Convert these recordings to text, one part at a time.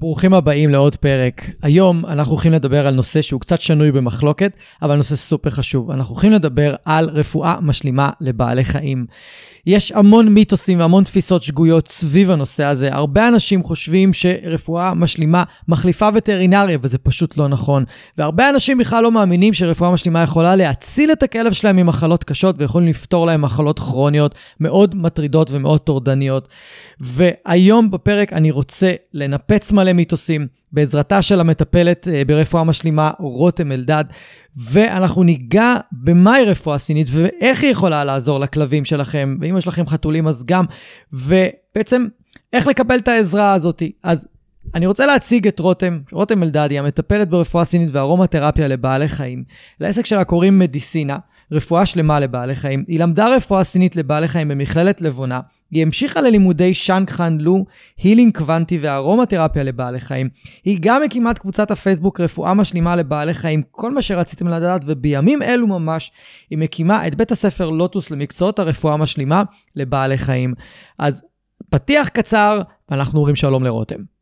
ברוכים הבאים לעוד פרק. היום אנחנו הולכים לדבר על נושא שהוא קצת שנוי במחלוקת, אבל נושא סופר חשוב. אנחנו הולכים לדבר על רפואה משלימה לבעלי חיים. יש המון מיתוסים והמון תפיסות שגויות סביב הנושא הזה. הרבה אנשים חושבים שרפואה משלימה מחליפה וטרינריה, וזה פשוט לא נכון. והרבה אנשים בכלל לא מאמינים שרפואה משלימה יכולה להציל את הכלב שלהם ממחלות קשות ויכולים לפתור להם מחלות כרוניות מאוד מטרידות ומאוד טורדניות. והיום בפרק אני רוצה לנפץ מלא מיתוסים בעזרתה של המטפלת אה, ברפואה משלימה רותם אלדד, ואנחנו ניגע במהי רפואה סינית ואיך היא יכולה לעזור לכלבים שלכם, ואם יש לכם חתולים אז גם, ובעצם איך לקבל את העזרה הזאת. אז אני רוצה להציג את רותם, רותם היא המטפלת ברפואה סינית וארומתרפיה לבעלי חיים. לעסק שלה קוראים מדיסינה, רפואה שלמה לבעלי חיים. היא למדה רפואה סינית לבעלי חיים במכללת לבונה. היא המשיכה ללימודי שאנג חאן לו, הילינג קוונטי וארומתרפיה לבעלי חיים. היא גם הקימת קבוצת הפייסבוק רפואה משלימה לבעלי חיים, כל מה שרציתם לדעת, ובימים אלו ממש היא מקימה את בית הספר לוטוס למקצועות הרפואה המשלימה לבעלי חיים. אז פתיח קצר, ואנחנו אומרים שלום לרותם.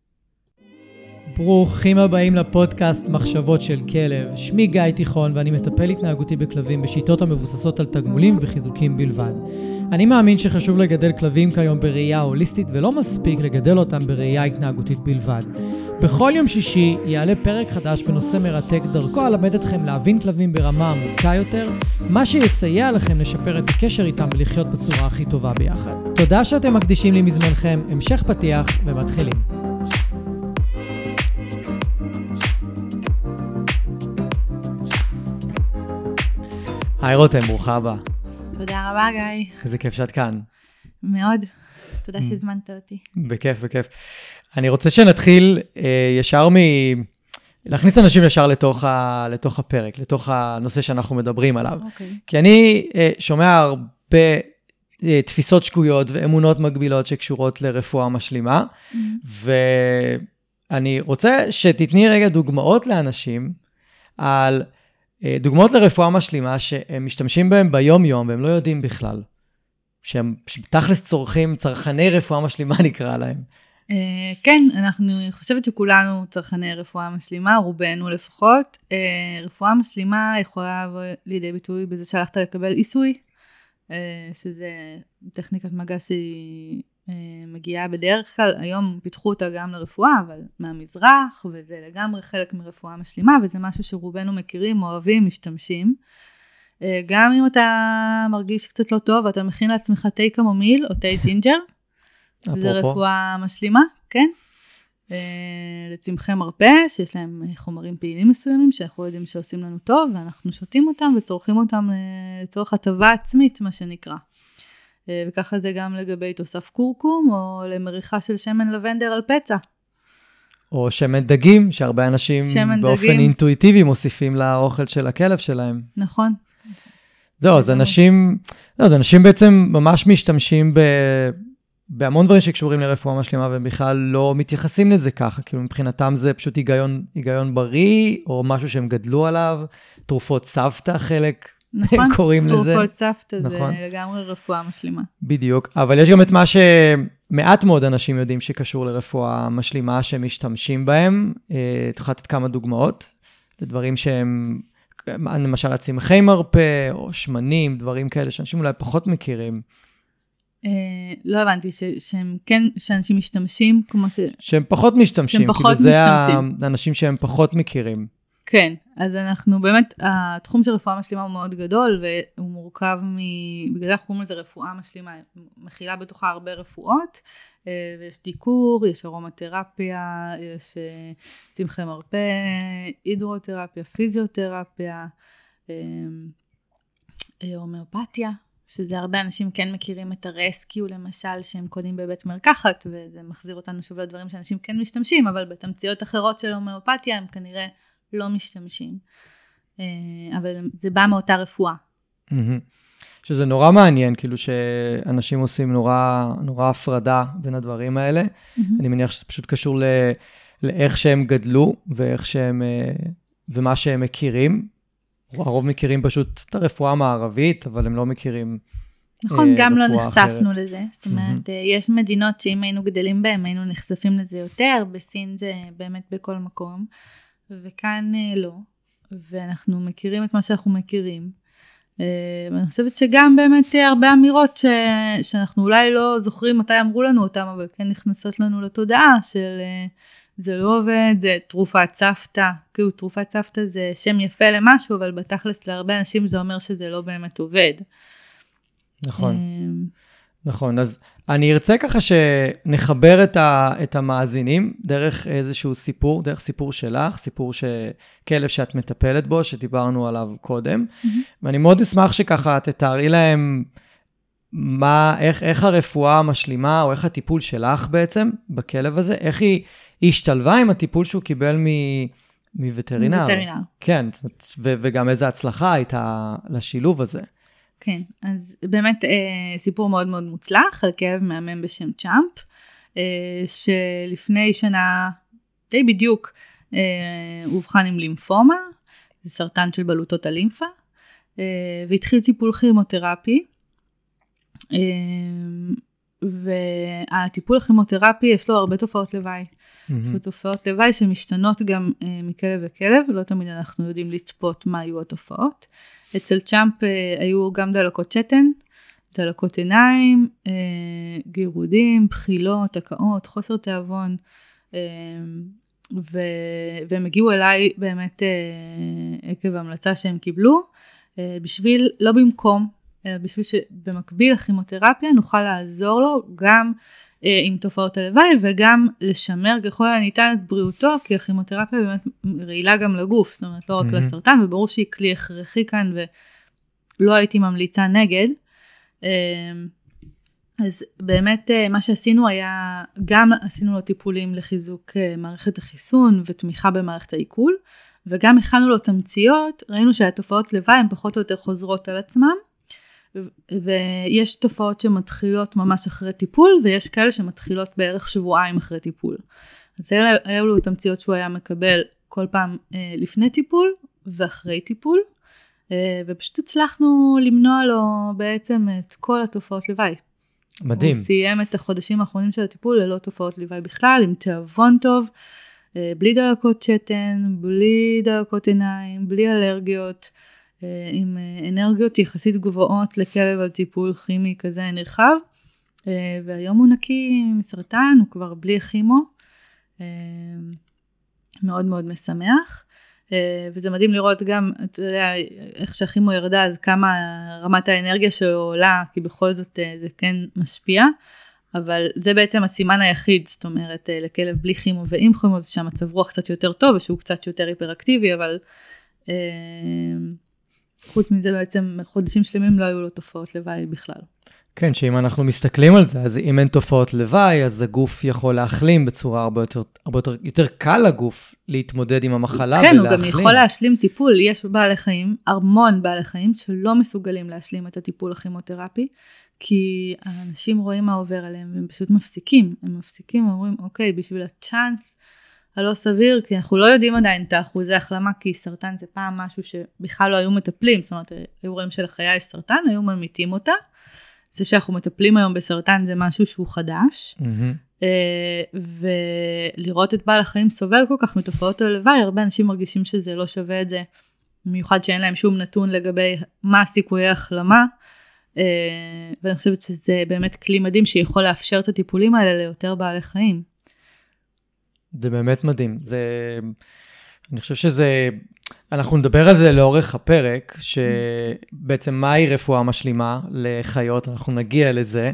ברוכים הבאים לפודקאסט מחשבות של כלב. שמי גיא תיכון ואני מטפל התנהגותי בכלבים בשיטות המבוססות על תגמולים וחיזוקים בלבד. אני מאמין שחשוב לגדל כלבים כיום בראייה הוליסטית ולא מספיק לגדל אותם בראייה התנהגותית בלבד. בכל יום שישי יעלה פרק חדש בנושא מרתק, דרכו אלמד אתכם להבין כלבים ברמה עמוקה יותר, מה שיסייע לכם לשפר את הקשר איתם ולחיות בצורה הכי טובה ביחד. תודה שאתם מקדישים לי מזמנכם, המשך פתיח ומתחילים. היי רותם, ברוכה הבאה. תודה רבה, גיא. איזה כיף שאת כאן. מאוד. תודה שהזמנת אותי. בכיף, בכיף. אני רוצה שנתחיל אה, ישר מ... להכניס אנשים ישר לתוך, ה... לתוך הפרק, לתוך הנושא שאנחנו מדברים עליו. אוקיי. כי אני אה, שומע הרבה אה, תפיסות שגויות ואמונות מגבילות שקשורות לרפואה משלימה, Mm-hmm. ואני רוצה שתתני רגע דוגמאות לאנשים על דוגמאות לרפואה משלימה שהם משתמשים בהם ביום-יום והם לא יודעים בכלל. שהם תכלס צורכים, צרכני רפואה משלימה נקרא להם. אה, כן, אנחנו, אני חושבת שכולנו צרכני רפואה משלימה, רובנו לפחות. אה, רפואה משלימה יכולה לבוא לידי ביטוי בזה שהלכת לקבל עיסוי, אה, שזה טכניקת מגע שהיא אה, מגיעה בדרך כלל, היום פיתחו אותה גם לרפואה, אבל מהמזרח, וזה לגמרי חלק מרפואה משלימה, וזה משהו שרובנו מכירים, אוהבים, משתמשים. אה, גם אם אתה מרגיש קצת לא טוב, ואתה מכין לעצמך תה קמומיל או תה ג'ינג'ר, זה. רפואה משלימה, כן? אה, לצמחי מרפא, שיש להם חומרים פעילים מסוימים, שאנחנו יודעים שעושים לנו טוב, ואנחנו שותים אותם וצורכים אותם אה, לצורך הטבה עצמית, מה שנקרא. אה, וככה זה גם לגבי תוסף כורכום, או למריחה של שמן לבנדר על פצע. או שמן דגים, שהרבה אנשים שמן באופן דגים. אינטואיטיבי מוסיפים לאוכל של הכלב שלהם. נכון. זהו, אז. אנשים, לא, אז אנשים בעצם ממש משתמשים ב, בהמון דברים שקשורים לרפואה משלימה, והם בכלל לא מתייחסים לזה ככה, כאילו מבחינתם זה פשוט היגיון, היגיון בריא, או משהו שהם גדלו עליו, תרופות סבתא חלק נכון, קוראים לזה. תרופות סבתא נכון. זה לגמרי רפואה משלימה. בדיוק, אבל יש גם את מה שמעט מאוד אנשים יודעים שקשור לרפואה משלימה שהם משתמשים בהם. אה, את יכולה לתת כמה דוגמאות לדברים שהם, למשל הצמחי מרפא, או שמנים, דברים כאלה שאנשים אולי פחות מכירים, אה, לא הבנתי ש, שהם כן, שאנשים משתמשים, כמו ש... שהם פחות משתמשים. שהם פחות כאילו זה משתמשים. האנשים שהם פחות מכירים. כן, אז אנחנו באמת, התחום של רפואה משלימה הוא מאוד גדול, והוא מורכב מ... בגלל זה אנחנו קוראים לזה רפואה משלימה, מכילה בתוכה הרבה רפואות, אה, ויש דיקור, יש ארומתרפיה, יש אה, צמחי מרפא, הידרותרפיה, פיזיותרפיה, אה, הומאופתיה, שזה הרבה אנשים כן מכירים את הרסקיו למשל, שהם קונים בבית מרקחת, וזה מחזיר אותנו שוב לדברים שאנשים כן משתמשים, אבל בתמציות אחרות של הומאופתיה הם כנראה לא משתמשים. אה, אבל זה בא מאותה רפואה. שזה נורא מעניין, כאילו שאנשים עושים נורא, נורא הפרדה בין הדברים האלה. אני מניח שזה פשוט קשור ל, לאיך שהם גדלו ואיך שהם, אה, ומה שהם מכירים. הרוב מכירים פשוט את הרפואה המערבית, אבל הם לא מכירים נכון, אה, גם לא נחשפנו אחרת. לזה. זאת אומרת, אה, יש מדינות שאם היינו גדלים בהן, היינו נחשפים לזה יותר, בסין זה באמת בכל מקום, וכאן אה, לא. ואנחנו מכירים את מה שאנחנו מכירים. אה, ואני חושבת שגם באמת אה, הרבה אמירות ש... שאנחנו אולי לא זוכרים מתי אמרו לנו אותם, אבל כן נכנסות לנו לתודעה של זה לא עובד, זה תרופת סבתא, כאילו תרופת סבתא זה שם יפה למשהו, אבל בתכלס להרבה אנשים זה אומר שזה לא באמת עובד. נכון. נכון, אז אני ארצה ככה שנחבר את, ה, את המאזינים דרך איזשהו סיפור, דרך סיפור שלך, סיפור שכלב שאת מטפלת בו, שדיברנו עליו קודם, מהמם. ואני מאוד אשמח שככה תתארי להם מה, איך, איך הרפואה המשלימה, או איך הטיפול שלך בעצם בכלב הזה, איך היא, היא השתלבה עם הטיפול שהוא קיבל מ, מווטרינר. וטרינר. כן, ו, וגם איזו הצלחה הייתה לשילוב הזה. כן, אז באמת אה, סיפור מאוד מאוד מוצלח על כאב מהמם בשם צ'אמפ, אה, שלפני שנה די בדיוק אה, אובחן עם לימפומה, זה סרטן של בלוטות הלימפה, אה, והתחיל טיפול כימותרפי. אה, והטיפול הכימותרפי יש לו הרבה תופעות לוואי. יש לו תופעות לוואי שמשתנות גם אה, מכלב לכלב, לא תמיד אנחנו יודעים לצפות מה היו התופעות. אצל צ'אמפ אה, היו גם דלקות שתן, דלקות עיניים, אה, גירודים, בחילות, הקאות, חוסר תיאבון, אה, ו... והם הגיעו אליי באמת עקב המלצה שהם קיבלו, בשביל, לא במקום, אלא בשביל שבמקביל לכימותרפיה נוכל לעזור לו גם עם תופעות הלוואי וגם לשמר ככל הניתן את בריאותו, כי הכימותרפיה באמת רעילה גם לגוף, זאת אומרת לא רק מהמם. לסרטן, וברור שהיא כלי הכרחי כאן ולא הייתי ממליצה נגד. אה, אז באמת אה, מה שעשינו היה, גם עשינו לו טיפולים לחיזוק אה, מערכת החיסון ותמיכה במערכת העיכול, וגם הכנו לו תמציות, ראינו שהתופעות לוואי הן פחות או יותר חוזרות על עצמם, ויש תופעות שמתחילות ממש אחרי טיפול, ויש כאלה שמתחילות בערך שבועיים אחרי טיפול. אז אלה היו לו תמציות שהוא היה מקבל כל פעם אה, לפני טיפול ואחרי טיפול, אה, ופשוט הצלחנו למנוע לו בעצם את כל התופעות לוואי. מדהים. הוא סיים את החודשים האחרונים של הטיפול ללא תופעות לוואי בכלל, עם תיאבון טוב, אה, בלי דלקות שתן, בלי דלקות עיניים, בלי אלרגיות, אה, עם אה, אנרגיות יחסית גבוהות לכלב על טיפול כימי כזה נרחב. אה, והיום הוא נקי מסרטן, הוא כבר בלי כימו. אה, מאוד מאוד משמח. אה, וזה מדהים לראות גם, אתה יודע, איך שהכימו ירדה, אז כמה רמת האנרגיה שלו עולה, כי בכל זאת אה, זה כן משפיע. אבל זה בעצם הסימן היחיד, זאת אומרת, אה, לכלב בלי כימו ועם כימו, זה שהמצב רוח קצת יותר טוב, ושהוא קצת יותר היפראקטיבי, אבל אה, חוץ מזה בעצם חודשים שלמים לא היו לו תופעות לוואי בכלל. כן, שאם אנחנו מסתכלים על זה, אז אם אין תופעות לוואי, אז הגוף יכול להחלים בצורה הרבה יותר, הרבה יותר, יותר קל לגוף להתמודד עם המחלה כן, ולהחלים. הוא גם יכול להשלים טיפול. יש בעלי חיים, המון בעלי חיים, שלא מסוגלים להשלים את הטיפול הכימותרפי, כי האנשים רואים מה עובר עליהם, והם פשוט מפסיקים. הם מפסיקים, אומרים, אוקיי, בשביל הצ'אנס הלא סביר, כי אנחנו לא יודעים עדיין את האחוזי החלמה, כי סרטן זה פעם משהו שבכלל לא היו מטפלים, זאת אומרת, היו רואים שלחיה יש סרטן, היו ממיתים אותה. זה שאנחנו מטפלים היום בסרטן זה משהו שהוא חדש. אה, ולראות את בעל החיים סובל כל כך מתופעות הלוואי, הרבה אנשים מרגישים שזה לא שווה את זה, במיוחד שאין להם שום נתון לגבי מה הסיכויי החלמה, אה, ואני חושבת שזה באמת כלי מדהים שיכול לאפשר את הטיפולים האלה ליותר בעלי חיים. זה באמת מדהים. זה... אני חושב שזה... אנחנו נדבר על זה לאורך הפרק, שבעצם מהי רפואה משלימה לחיות, אנחנו נגיע לזה,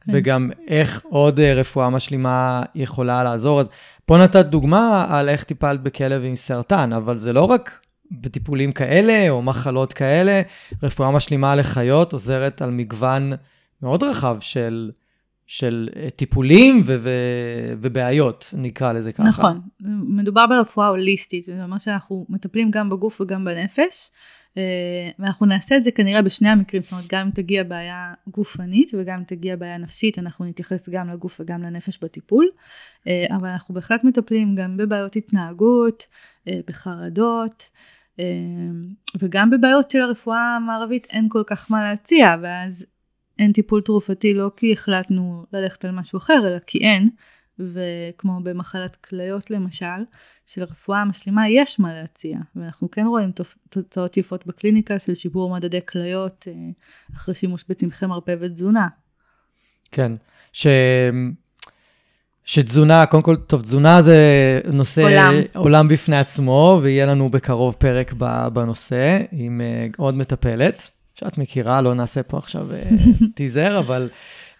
כן. וגם איך עוד אה, רפואה משלימה יכולה לעזור. אז פה נתת דוגמה על איך טיפלת בכלב עם סרטן, אבל זה לא רק בטיפולים כאלה או מחלות כאלה, רפואה משלימה לחיות עוזרת על מגוון מאוד רחב של, של אה, טיפולים ו- ו- ובעיות, נקרא לזה ככה. נכון, מדובר ברפואה הוליסטית, זה אומר שאנחנו מטפלים גם בגוף וגם בנפש, אה, ואנחנו נעשה את זה כנראה בשני המקרים, זאת אומרת גם אם תגיע בעיה גופנית וגם אם תגיע בעיה נפשית, אנחנו נתייחס גם לגוף וגם לנפש בטיפול, אה, אבל אנחנו בהחלט מטפלים גם בבעיות התנהגות, בחרדות, וגם בבעיות של הרפואה המערבית אין כל כך מה להציע, ואז אין טיפול תרופתי לא כי החלטנו ללכת על משהו אחר, אלא כי אין, וכמו במחלת כליות למשל, שלרפואה המשלימה יש מה להציע, ואנחנו כן רואים תוצאות יפות בקליניקה של שיפור מדדי כליות אה, אחרי שימוש בצמחי מרפא ותזונה. כן, ש... שתזונה, קודם כל, טוב, תזונה זה נושא עולם, עולם בפני עצמו, ויהיה לנו בקרוב פרק בנושא עם אה, עוד מטפלת, שאת מכירה, לא נעשה פה עכשיו טיזר, אבל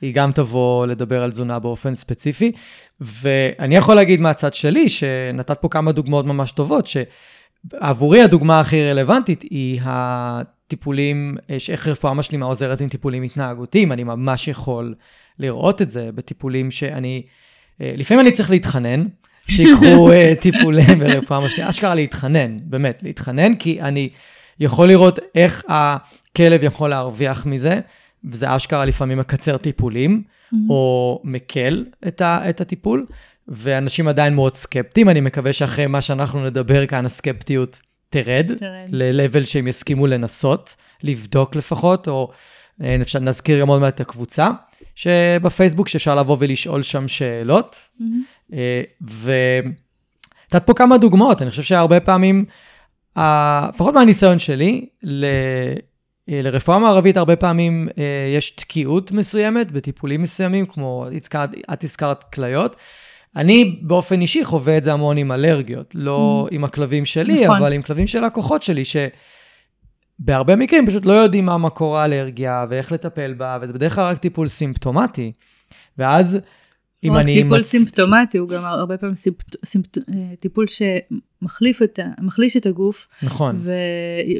היא גם תבוא לדבר על תזונה באופן ספציפי. ואני יכול להגיד מהצד שלי, שנתת פה כמה דוגמאות ממש טובות, שעבורי הדוגמה הכי רלוונטית היא הטיפולים, איך רפואה משלימה עוזרת עם טיפולים התנהגותיים, אני ממש יכול לראות את זה בטיפולים שאני, לפעמים אני צריך להתחנן, שיקחו אה, טיפולים ברפואה משלימה, אשכרה להתחנן, באמת, להתחנן, כי אני יכול לראות איך הכלב יכול להרוויח מזה. וזה אשכרה לפעמים מקצר טיפולים, mm-hmm. או מקל את, ה, את הטיפול, ואנשים עדיין מאוד סקפטיים. אני מקווה שאחרי מה שאנחנו נדבר כאן, הסקפטיות תרד, תרד. ל-level שהם יסכימו לנסות, לבדוק לפחות, או אה, אפשר, נזכיר גם עוד מעט את הקבוצה שבפייסבוק, שאפשר לבוא ולשאול שם שאלות. Mm-hmm. ונתת פה כמה דוגמאות, אני חושב שהרבה פעמים, לפחות מהניסיון שלי, אה, לרפואה מערבית הרבה פעמים אה, יש תקיעות מסוימת בטיפולים מסוימים, כמו הזכרת, את הזכרת כליות. אני באופן אישי חווה את זה המון עם אלרגיות, לא mm. עם הכלבים שלי, נכון. אבל עם כלבים של לקוחות שלי, שבהרבה מקרים פשוט לא יודעים מה מקור האלרגיה ואיך לטפל בה, וזה בדרך כלל רק טיפול סימפטומטי. ואז אם אני... טיפול מצ... סימפטומטי הוא גם הרבה פעמים סימפט... סימפט... אה, טיפול שמחליף את ה... מחליש את הגוף. נכון.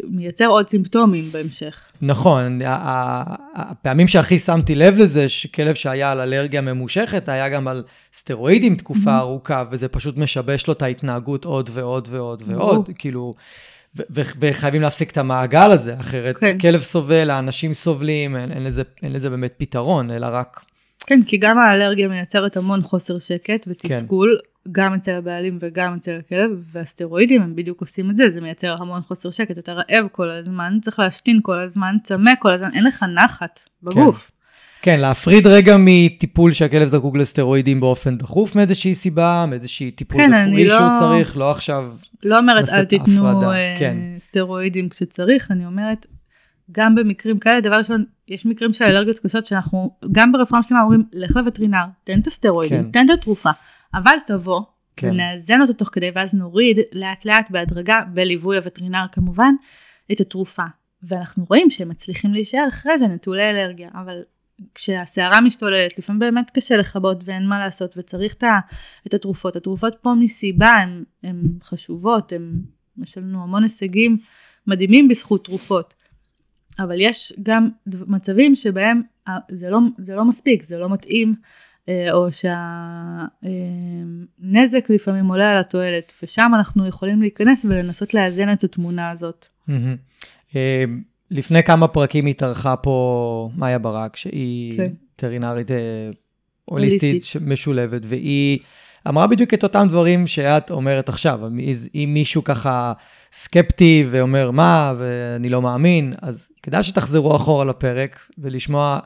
ומייצר עוד סימפטומים בהמשך. נכון, הפעמים שהכי שמתי לב לזה, שכלב שהיה על אלרגיה ממושכת, היה גם על סטרואידים תקופה mm-hmm. ארוכה, וזה פשוט משבש לו את ההתנהגות עוד ועוד ועוד ועוד, כאילו... וחייבים להפסיק את המעגל הזה, אחרת. כן. כלב סובל, האנשים סובלים, אין, אין, לזה, אין לזה באמת פתרון, אלא רק כן, כי גם האלרגיה מייצרת המון חוסר שקט ותסכול, כן. גם אצל הבעלים וגם אצל הכלב, והסטרואידים הם בדיוק עושים את זה, זה מייצר המון חוסר שקט, אתה רעב כל הזמן, צריך להשתין כל הזמן, צמא כל הזמן, אין לך נחת בגוף. כן. כן, להפריד רגע מטיפול שהכלב זקוק לסטרואידים באופן דחוף מאיזושהי סיבה, מאיזושהי טיפול כן, רפואי לא... שהוא צריך, לא עכשיו לא אומרת אל תיתנו אה, כן. סטרואידים כשצריך, אני אומרת גם במקרים כאלה, דבר ראשון, יש מקרים של אלרגיות קשות שאנחנו, גם ברפואה משלימה אומרים, לך לווטרינר, תן את הסטרואידים, כן. תן את התרופה, אבל תבוא, כן. ונאזן אותו תוך כדי, ואז נוריד לאט לאט בהדרגה, בליווי הווטרינר כמובן, את התרופה. ואנחנו רואים שהם מצליחים להישאר אחרי זה נטולי אלרגיה, אבל כשהסערה משתוללת, לפעמים באמת קשה לכבות ואין מה לעשות, וצריך את התרופות. התרופות פה מסיבה הן חשובות, הם, יש לנו המון הישגים מדהימים בזכות תרופות. אבל יש גם מצבים שבהם זה לא, זה לא מספיק, זה לא מתאים, אה, או שהנזק לפעמים עולה על התועלת, ושם אנחנו יכולים להיכנס ולנסות לאזן את התמונה הזאת. אה, לפני כמה פרקים התארחה פה מאיה ברק, שהיא. וטרינרית אה, הוליסטית משולבת, והיא אמרה בדיוק את אותם דברים שאת אומרת עכשיו. אם מישהו ככה סקפטי ואומר מה, ואני לא מאמין, אז כדאי שתחזרו אחורה לפרק ולשמוע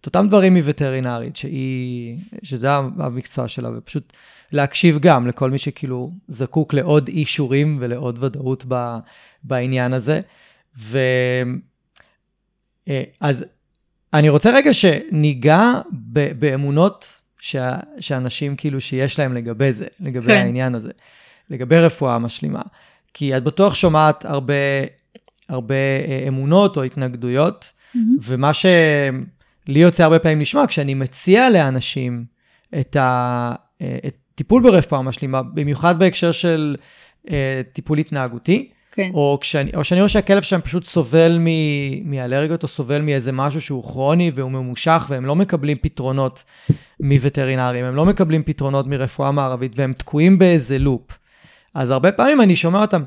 את אותם דברים מווטרינרית, שהיא, שזה המקצוע שלה, ופשוט להקשיב גם לכל מי שכאילו זקוק לעוד אישורים ולעוד ודאות ב, בעניין הזה. ו... אה, אז אני רוצה רגע שניגע ב, באמונות ש, שאנשים כאילו שיש להם לגבי זה, לגבי כן. העניין הזה, לגבי רפואה משלימה. כי את בטוח שומעת הרבה, הרבה אה, אמונות או התנגדויות, mm-hmm. ומה שלי יוצא הרבה פעמים לשמוע, כשאני מציע לאנשים את הטיפול אה, ברפואה משלימה, במיוחד בהקשר של uh, טיפול התנהגותי, כן. או, כשאני, או שאני רואה שהכלב שם פשוט סובל מ, מאלרגיות או סובל מאיזה משהו שהוא כרוני והוא ממושך והם לא מקבלים פתרונות מווטרינרים, הם לא מקבלים פתרונות מרפואה מערבית והם תקועים באיזה לופ. אז הרבה פעמים אני שומע אותם,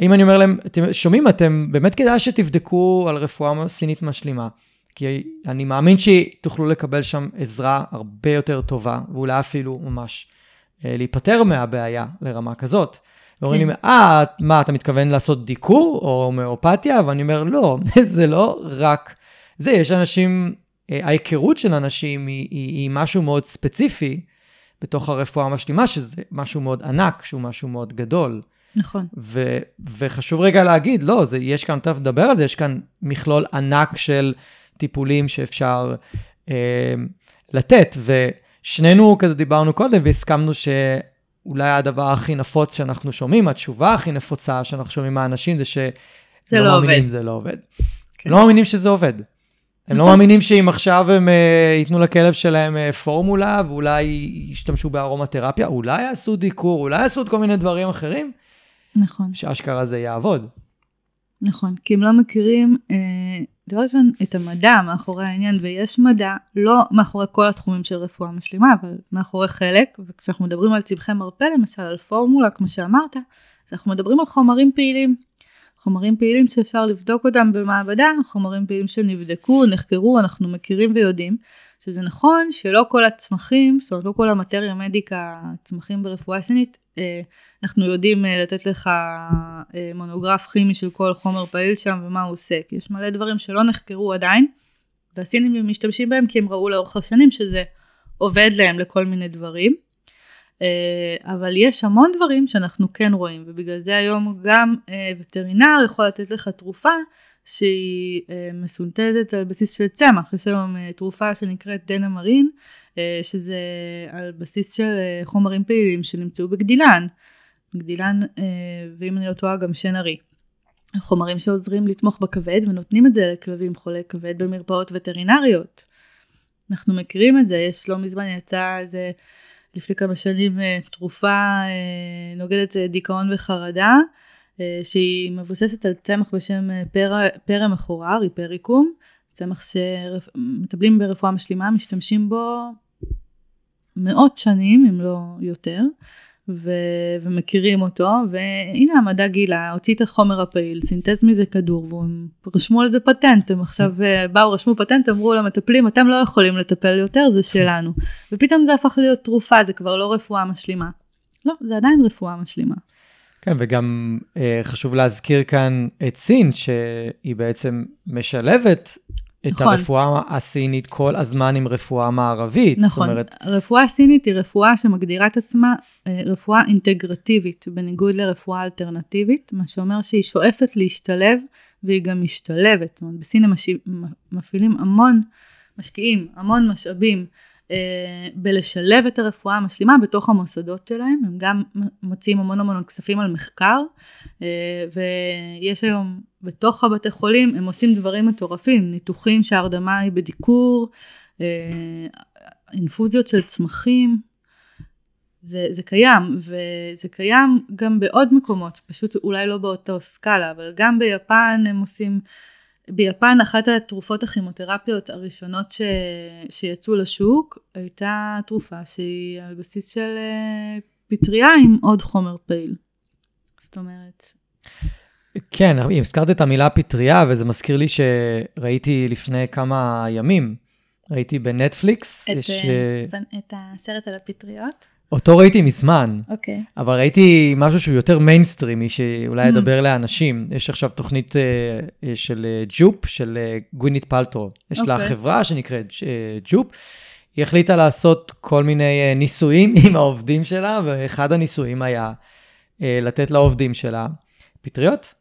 אם אני אומר להם, אתם שומעים, אתם באמת כדאי שתבדקו על רפואה סינית משלימה. כי אני מאמין שתוכלו לקבל שם עזרה הרבה יותר טובה, ואולי אפילו ממש אה, להיפטר מהבעיה לרמה כזאת. ואומרים לי, כן. אה, מה, אתה מתכוון לעשות דיקור או הומאופתיה? ואני אומר, לא, זה לא רק זה, יש אנשים אה, ההיכרות של אנשים היא, היא, היא משהו מאוד ספציפי בתוך הרפואה המשלימה, שזה משהו מאוד ענק, שהוא משהו מאוד גדול. נכון. ו, וחשוב רגע להגיד, לא, זה, יש כאן, תכף נדבר על זה, יש כאן מכלול ענק של טיפולים שאפשר אה, לתת, ושנינו כזה דיברנו קודם והסכמנו שאולי הדבר הכי נפוץ שאנחנו שומעים, התשובה הכי נפוצה שאנחנו שומעים מהאנשים זה זה לא, מאמינים. זה לא עובד. כן. לא מאמינים שזה עובד. הם לא. מאמינים שאם עכשיו הם uh, ייתנו לכלב שלהם uh, פורמולה, ואולי ישתמשו בארומתרפיה, אולי יעשו דיקור, אולי יעשו עוד כל מיני דברים אחרים, נכון, שאשכרה זה יעבוד. נכון. כי הם לא מכירים, אה, דבר ראשון, את המדע מאחורי העניין, ויש מדע, לא מאחורי כל התחומים של רפואה משלימה, אבל מאחורי חלק, וכשאנחנו מדברים על צמחי מרפא, למשל על פורמולה, כמו שאמרת, אז אנחנו מדברים על חומרים פעילים. חומרים פעילים שאפשר לבדוק אותם במעבדה, חומרים פעילים שנבדקו, נחקרו, אנחנו מכירים ויודעים. עכשיו זה נכון שלא כל הצמחים, זאת אומרת לא כל המטריה מדיקה, צמחים ברפואה סינית, אה, אנחנו יודעים אה, לתת לך אה, מונוגרף כימי של כל חומר פעיל שם ומה הוא עושה, כי יש מלא דברים שלא נחקרו עדיין, והסינים משתמשים בהם כי הם ראו לאורך השנים שזה עובד להם לכל מיני דברים. אה, אבל יש המון דברים שאנחנו כן רואים, ובגלל זה היום גם אה, וטרינר יכול לתת לך תרופה שהיא אה, מסונתזת על בסיס של צמח. יש היום תרופה שנקראת דנמרין, שזה על בסיס של חומרים פעילים שנמצאו בגדילן. גדילן, ואם אני לא טועה, גם שן ארי. חומרים שעוזרים לתמוך בכבד ונותנים את זה לכלבים חולי כבד במרפאות וטרינריות. אנחנו מכירים את זה, יש לא מזמן יצא איזה, לפני כמה שנים, אה, תרופה אה, נוגדת אה, דיכאון וחרדה, שהיא מבוססת על צמח בשם פרא, פרא מחורר, היפריקום, צמח שמטפלים ברפואה משלימה, משתמשים בו מאות שנים, אם לא יותר, ו- ומכירים אותו, והנה המדע גילה, הוציא את החומר הפעיל, סינתז מזה כדור, והם רשמו על זה פטנט, הם עכשיו אה, באו, רשמו פטנט, אמרו למטפלים, אתם לא יכולים לטפל יותר, זה שלנו. ופתאום זה הפך להיות תרופה, זה כבר לא רפואה משלימה. לא, זה עדיין רפואה משלימה. כן, וגם אה, חשוב להזכיר כאן את סין, שהיא בעצם משלבת את נכון. הרפואה הסינית כל הזמן עם רפואה מערבית. נכון, אומרת, הרפואה הסינית היא רפואה שמגדירה את עצמה אה, רפואה אינטגרטיבית, בניגוד לרפואה אלטרנטיבית, מה שאומר שהיא שואפת להשתלב, והיא גם משתלבת. זאת אומרת, בסין הם משיב, מפעילים המון, משקיעים המון משאבים בלשלב את הרפואה המשלימה בתוך המוסדות שלהם, הם גם מוציאים המון המון כספים על מחקר, אה, ויש היום בתוך הבתי חולים, הם עושים דברים מטורפים, ניתוחים שההרדמה היא בדיקור, אה, אינפוזיות של צמחים, זה, זה קיים, וזה קיים גם בעוד מקומות, פשוט אולי לא באותו סקאלה, אבל גם ביפן הם עושים, ביפן אחת התרופות הכימותרפיות הראשונות ש, שיצאו לשוק, הייתה תרופה שהיא על בסיס של אה, פטריה עם עוד חומר פעיל. זאת אומרת, כן, הזכרת את המילה פטריה, וזה מזכיר לי שראיתי לפני כמה ימים, ראיתי בנטפליקס, את, יש... אה, אה, את הסרט על הפטריות? אותו ראיתי מזמן, אוקיי. אבל ראיתי משהו שהוא יותר מיינסטרימי, שאולי ממ. ידבר לאנשים. יש עכשיו תוכנית אה, של אה, Goop, של אה, גווינת' פאלטרו. יש לה אוקיי. חברה שנקראת אה, Goop. היא החליטה לעשות כל מיני אה, ניסויים עם העובדים שלה, ואחד הניסויים היה אה, לתת לעובדים שלה פטריות.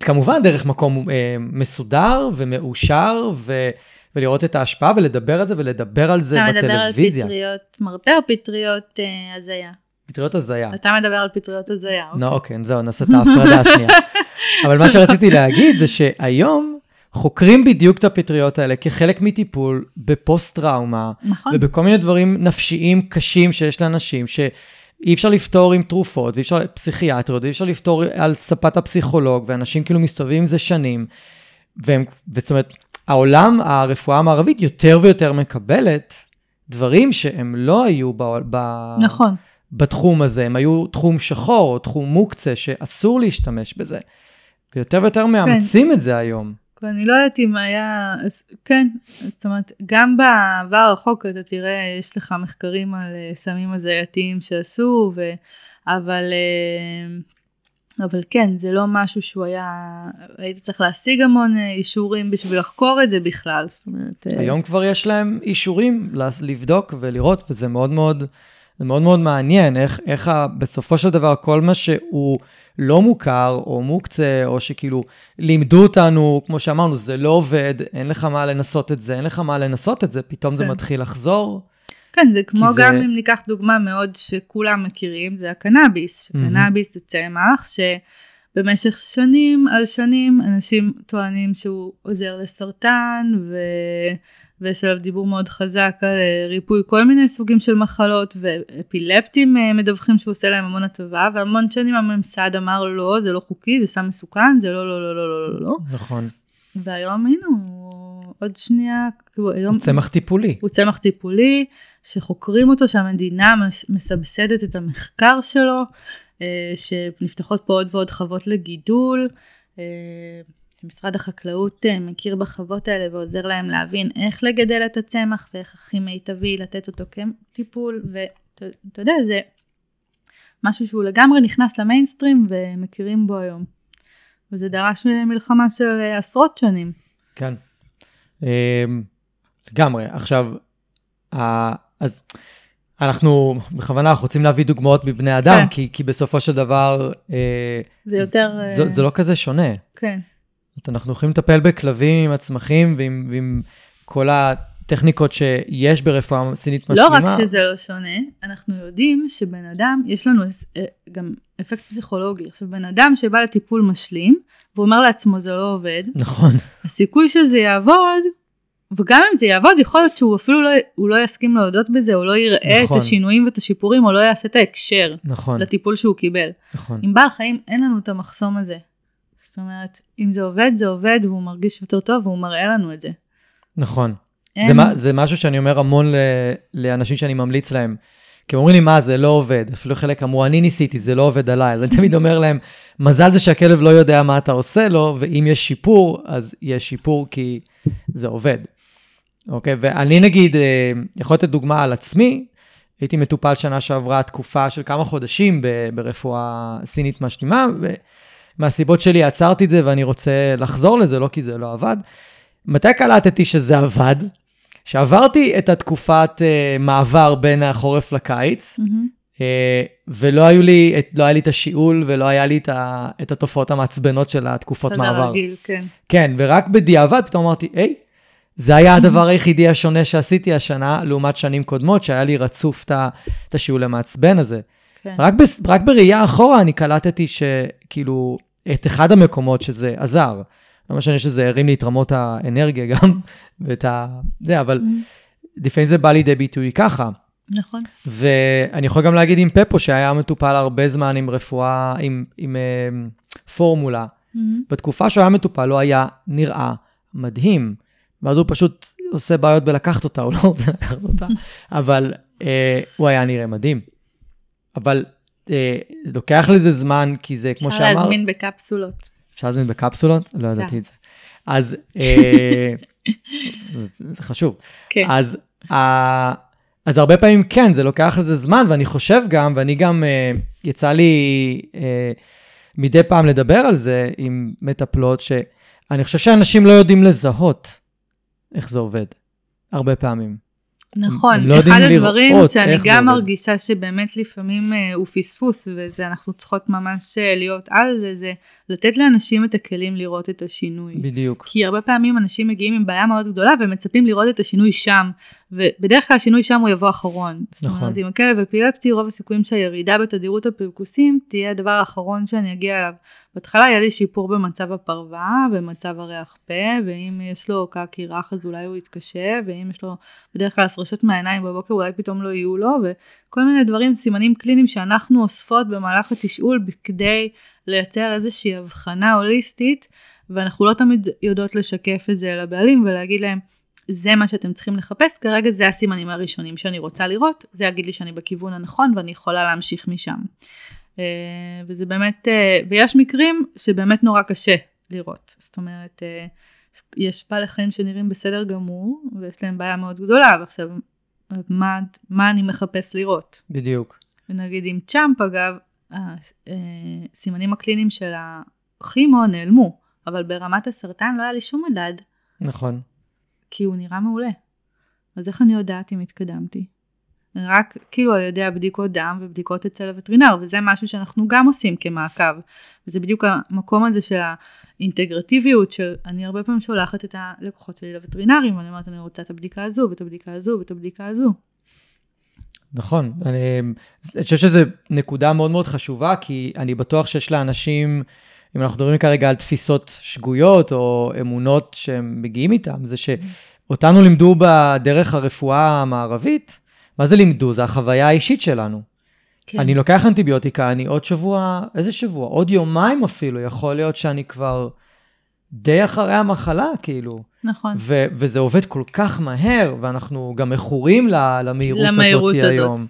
כמובן דרך מקום אה, מסודר ומאושר, ו... ולראות את ההשפעה ולדבר על זה ולדבר על זה אתה מדבר על בטלוויזיה. פטריות מרפא או פטריות אה, הזיה? פטריות הזיה. אתה מדבר על פטריות הזיה. נו, אוקיי, זהו, נעשה את ההפרדה השנייה. אבל מה שרציתי להגיד זה שהיום חוקרים בדיוק את הפטריות האלה כחלק מטיפול בפוסט-טראומה, נכון. ובכל מיני דברים נפשיים קשים שיש לאנשים, שאי אפשר לפתור עם תרופות, ואי אפשר פסיכיאטריות, ואי אפשר לפתור על ספת הפסיכולוג, ואנשים כאילו מסתובבים עם זה שנים. והם, זאת אומרת, העולם, הרפואה המערבית יותר ויותר מקבלת דברים שהם לא היו ב, ב, נכון. בתחום הזה, הם היו תחום שחור או תחום מוקצה שאסור להשתמש בזה. ויותר ויותר מאמצים את זה היום. ואני לא יודעת אם היה, כן, זאת אומרת, גם בעבר הרחוק אתה תראה, יש לך מחקרים על אה, סמים הזייתיים שעשו, ו... אבל, אה, אבל כן, זה לא משהו שהוא היה, היית צריך להשיג המון אה, אישורים בשביל לחקור את זה בכלל, זאת אומרת... אה, היום כבר יש להם אישורים לבדוק ולראות, וזה מאוד מאוד, זה מאוד מאוד מעניין, איך, איך ה, בסופו של דבר כל מה שהוא לא מוכר או מוקצה, או שכאילו לימדו אותנו, כמו שאמרנו, זה לא עובד, אין לך מה לנסות את זה, אין לך מה לנסות את זה, פתאום כן. זה מתחיל לחזור. כן, זה כמו גם זה... אם ניקח דוגמה מאוד שכולם מכירים, זה הקנאביס, שקנאביס mm-hmm. זה צמח שבמשך שנים על שנים אנשים טוענים שהוא עוזר לסרטן ו... ויש עליו דיבור מאוד חזק על אה, ריפוי כל מיני סוגים של מחלות ואפילפטים אה, מדווחים שהוא עושה להם המון הטבה והמון שנים הממסד אמר לא זה לא חוקי זה סם מסוכן זה לא לא לא לא לא לא לא. נכון. והיום הנה הוא עוד שנייה, כאילו היום... הוא צמח טיפולי. הוא צמח טיפולי, שחוקרים אותו, שהמדינה מסבסדת את המחקר שלו, אה, שנפתחות פה עוד ועוד חוות לגידול. אה, משרד החקלאות אה, מכיר בחוות האלה ועוזר להם להבין איך לגדל את הצמח ואיך הכי מיטבי לתת אותו כטיפול, ואתה יודע, זה משהו שהוא לגמרי נכנס למיינסטרים ומכירים בו היום. וזה דרש מלחמה של עשרות שנים. כן. אמ, לגמרי. עכשיו, אז אנחנו בכוונה אנחנו רוצים להביא דוגמאות מבני אדם, כן. כי, כי בסופו של דבר... אה, זה יותר... זה, זה לא כזה שונה. כן. אנחנו יכולים לטפל בכלבים עם הצמחים ועם, ועם כל הטכניקות שיש ברפואה סינית משלימה. לא רק שזה לא שונה, אנחנו יודעים שבן אדם, יש לנו אה, גם אפקט פסיכולוגי. עכשיו, בן אדם שבא לטיפול משלים, והוא אומר לעצמו זה לא עובד, נכון. הסיכוי שזה יעבוד, וגם אם זה יעבוד, יכול להיות שהוא אפילו לא, הוא לא יסכים להודות בזה, או לא יראה נכון. את השינויים ואת השיפורים, או לא יעשה את ההקשר נכון. לטיפול שהוא קיבל. נכון. עם בעל חיים אין לנו את המחסום הזה. זאת אומרת, אם זה עובד, זה עובד, והוא מרגיש יותר טוב, והוא מראה לנו את זה. נכון. אין... זה, זה משהו שאני אומר המון ל, לאנשים שאני ממליץ להם. כי אומרים לי, מה, זה לא עובד. אפילו חלק אמרו, אני ניסיתי, זה לא עובד עליי. אז אני תמיד אומר להם, מזל זה שהכלב לא יודע מה אתה עושה לו, ואם יש שיפור, אז יש שיפור כי זה עובד. אוקיי? ואני נגיד, אה, יכול לתת דוגמה על עצמי, הייתי מטופל שנה שעברה תקופה של כמה חודשים ברפואה סינית משלימה, ומהסיבות שלי עצרתי את זה ואני רוצה לחזור לזה, לא כי זה לא עבד. מתי קלטתי שזה עבד? שעברתי את התקופת uh, מעבר בין החורף לקיץ, mm-hmm. uh, ולא היו לי, את, לא היה לי את השיעול ולא היה לי את, ה, את התופעות המעצבנות של התקופות מעבר. סדר רגיל, כן. כן, ורק בדיעבד פתאום אמרתי, היי, זה היה הדבר היחידי השונה שעשיתי השנה, לעומת שנים קודמות, שהיה לי רצוף את השיעול המעצבן הזה. כן. רק, ב, רק בראייה אחורה אני קלטתי שכאילו, את אחד המקומות שזה עזר. לא משנה שזה הרים לי את רמות האנרגיה גם, ואת ה... זה, אבל mm-hmm. לפעמים זה בא לידי ביטוי ככה. נכון. ואני יכול גם להגיד עם פפו, שהיה מטופל הרבה זמן עם רפואה, עם, עם uh, פורמולה. Mm-hmm. בתקופה שהוא היה מטופל, הוא היה נראה מדהים. ואז הוא פשוט עושה בעיות בלקחת אותה, הוא לא רוצה לקחת אותה, אבל uh, הוא היה נראה מדהים. אבל uh, לוקח לזה זמן, כי זה כמו שאמרת... אפשר להזמין בקפסולות. אפשר להזמין בקפסולות? לא ידעתי את זה. אז אה, זה חשוב. כן. אז, אה, אז הרבה פעמים כן, זה לוקח לזה זמן, ואני חושב גם, ואני גם, אה, יצא לי אה, מדי פעם לדבר על זה עם מטפלות, שאני חושב שאנשים לא יודעים לזהות איך זה עובד, הרבה פעמים. נכון, לא אחד הדברים שאני גם מרגישה שבאמת לפעמים אה, הוא פספוס, וזה אנחנו צריכות ממש אה, להיות על זה, זה לתת לאנשים את הכלים לראות את השינוי. בדיוק. כי הרבה פעמים אנשים מגיעים עם בעיה מאוד גדולה ומצפים לראות את השינוי שם, ובדרך כלל השינוי שם הוא יבוא אחרון. נכון. זאת אומרת, עם הכלב אפילפטי, רוב הסיכויים שהירידה בתדירות הפרכוסים תהיה הדבר האחרון שאני אגיע אליו. בהתחלה היה לי שיפור במצב הפרווה, במצב הריח פה, ואם יש לו קקי רך אז אולי הוא יתקשה, ואם יש לו בדרך כלל הפרשות מהעיניים בבוקר אולי פתאום לא יהיו לו, וכל מיני דברים, סימנים קליניים שאנחנו אוספות במהלך התשאול כדי לייצר איזושהי הבחנה הוליסטית, ואנחנו לא תמיד יודעות לשקף את זה לבעלים ולהגיד להם, זה מה שאתם צריכים לחפש, כרגע זה הסימנים הראשונים שאני רוצה לראות, זה יגיד לי שאני בכיוון הנכון ואני יכולה להמשיך משם. אה, וזה באמת, אה, ויש מקרים שבאמת נורא קשה לראות, זאת אומרת, אה, יש בעלי חיים שנראים בסדר גמור, ויש להם בעיה מאוד גדולה, ועכשיו, מה, מה אני מחפש לראות? בדיוק. ונגיד עם צ'אמפ אגב, הסימנים הקליניים של הכימו נעלמו, אבל ברמת הסרטן לא היה לי שום מדד. נכון. כי הוא נראה מעולה. אז איך אני יודעת אם התקדמתי? רק כאילו על ידי הבדיקות דם ובדיקות אצל הווטרינר, וזה משהו שאנחנו גם עושים כמעקב. וזה בדיוק המקום הזה של האינטגרטיביות, של אני הרבה פעמים שולחת את הלקוחות שלי לווטרינרים, ואני אומרת, אני רוצה את הבדיקה הזו, ואת הבדיקה הזו, ואת הבדיקה הזו. נכון, אני חושב שזו נקודה מאוד מאוד חשובה, כי אני בטוח שיש לאנשים, אם אנחנו מדברים כרגע על תפיסות שגויות או אמונות שהם מגיעים איתם, זה שאותנו לימדו בדרך הרפואה המערבית, מה זה לימדו? זה החוויה האישית שלנו. כן. אני לוקח אנטיביוטיקה, אני עוד שבוע, איזה שבוע? עוד יומיים אפילו, יכול להיות שאני כבר די אחרי המחלה, כאילו. נכון. ו- וזה עובד כל כך מהר, ואנחנו גם מכורים למהירות, למהירות הזאת, הזאת היום.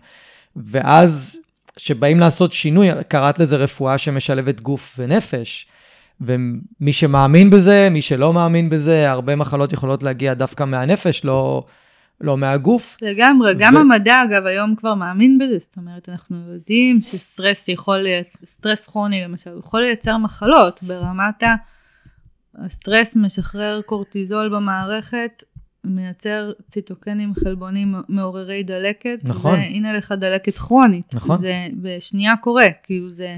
ואז, כשבאים לעשות שינוי, קראת לזה רפואה שמשלבת גוף ונפש. ומי שמאמין בזה, מי שלא מאמין בזה, הרבה מחלות יכולות להגיע דווקא מהנפש, לא, לא מהגוף. לגמרי, ו... גם המדע אגב היום כבר מאמין בזה, זאת אומרת אנחנו יודעים שסטרס יכול לייצר, סטרס כרוני למשל, יכול לייצר מחלות ברמת ה... הסטרס משחרר קורטיזול במערכת, מייצר ציטוקנים חלבונים מעוררי דלקת. נכון. והנה לך דלקת כרונית. נכון. זה בשנייה קורה, כאילו זה